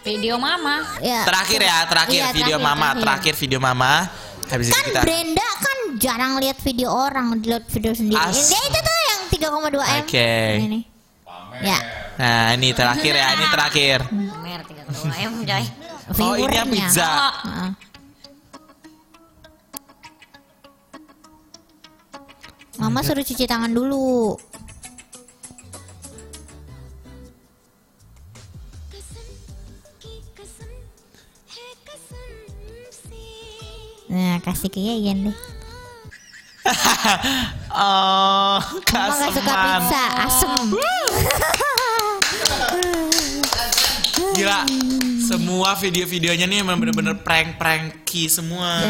Video mama. Ya. Terakhir ya, terakhir Iya, video terakhir, mama, terakhir video mama. Habis itu Kan kita Brenda jarang lihat video orang, lihat video sendiri. As- Ya itu tuh yang 3,2 m. Oke. Ini. Ya. Nah, ini terakhir ya, ini terakhir. Mer 32 M, coy. Oh, ini yang pizza. Heeh. Mama suruh cuci tangan dulu. Nah, kasih ke Yayan deh. oh, Mama gak suka pizza, asem. Gila. Semua video-videonya nih emang bener-bener prank-pranky semua.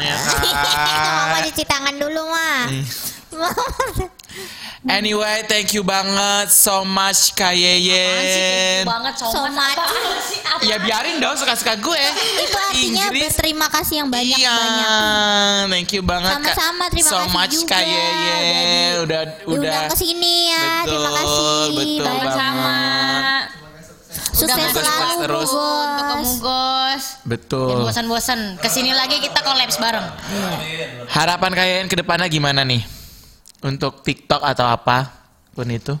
Ya Mama kan? cuci tangan dulu, Ma. Anyway, thank you banget so much Kak Yeyen. banget so, So much. much. Apa? Ya biarin dong suka-suka gue. Itu artinya Inggris. berterima kasih yang banyak-banyak. Iya, thank you banget Kak. Sama-sama, terima so kasih much juga. Kak Yeyen. Udah udah ke sini ya. terima Betul, kasih. betul Banyak. banget. sama. Sukses selalu terus. Untuk. Mugos. Betul. Jangan bosan-bosan. Ke sini lagi kita kolaps bareng. Harapan kalian ke depannya gimana nih? Untuk TikTok atau apa pun itu?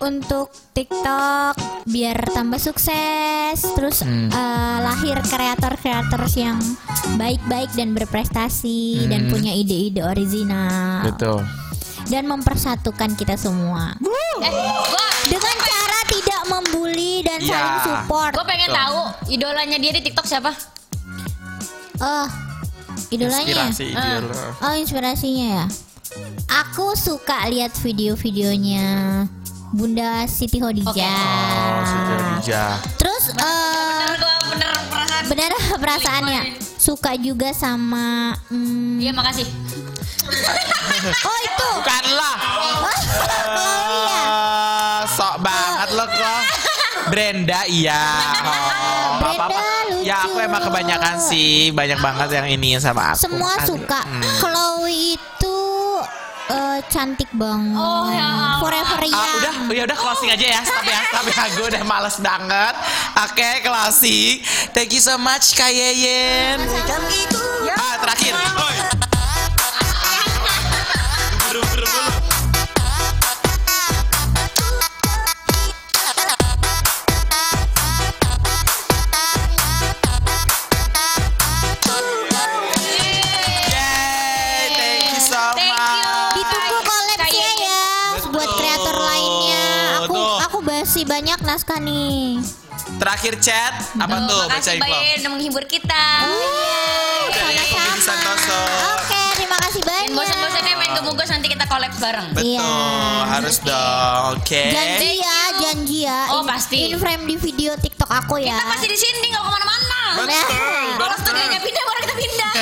Untuk TikTok biar tambah sukses, terus Hmm. eh, lahir kreator-kreator yang baik-baik dan berprestasi dan Hmm. punya ide-ide original Betul. dan mempersatukan kita semua Eh, gua dengan cara tidak membuli dan Iya. saling support. gua pengen Betul. tahu idolanya dia di TikTok siapa? Oh, idolanya. Inspirasi Ah. idola. Oh, inspirasinya ya. Aku suka lihat video-videonya Bunda Siti Khadijah. Oh, Siti Khadijah. Terus eh Bener gua bener perasaan. benar perasaannya suka juga sama hmm, Iya makasih. Oh itu. Bukanlah. Chloe ya. Ah, sok banget lo kok. Brenda iya. Oh, Brenda apa-apa. lucu. Ya aku emang kebanyakan sih banyak banget yang ini sama aku. Semua Aduh. suka. Hmm. Chloe itu eh, cantik banget. Oh, ya. Forever Ah, young. udah, ya udah closing aja ya. Stop ya, stop ya. Gue udah males banget. Oke, closing. Thank you so much Kak Yeyen. Ah, terakhir. Oi. Banyak naskah nih. Terakhir chat apa tuh? Makasih Bacain Mbak Klo. Yen udah menghibur kita. Santoso. Oke, terima kasih Dan banyak. bosan-bosannya main gemugos nanti kita collab bareng. Betul, Iya. harus dong. Oke. Janji ya, janji ya. Oh, In- pasti. In frame di video TikTok aku ya. Kita pasti di sini nggak ke mana-mana. Betul, Kalau betul. studionya pindah, baru kita pindah.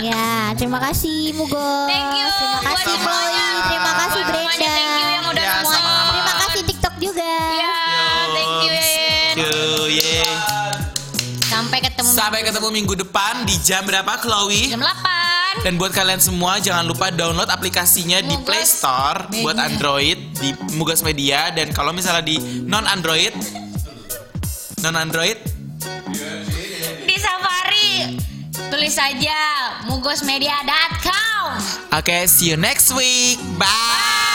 Ya, terima kasih Mugo. Thank you Terima kasih. Chloe. Terima kasih Brenda. Thank you yang udah Ya, semuanya. Ya, thank you. Thank you. Sampai ketemu Sampai ketemu minggu depan di jam berapa, Chloe? jam 8. Dan buat kalian semua jangan lupa download aplikasinya di Mugas Play Store buat Media. Android di Mugas Media dan kalau misalnya di non Android non Android Di Safari tulis saja mugosmedia.com. Oke, see you next week. Bye.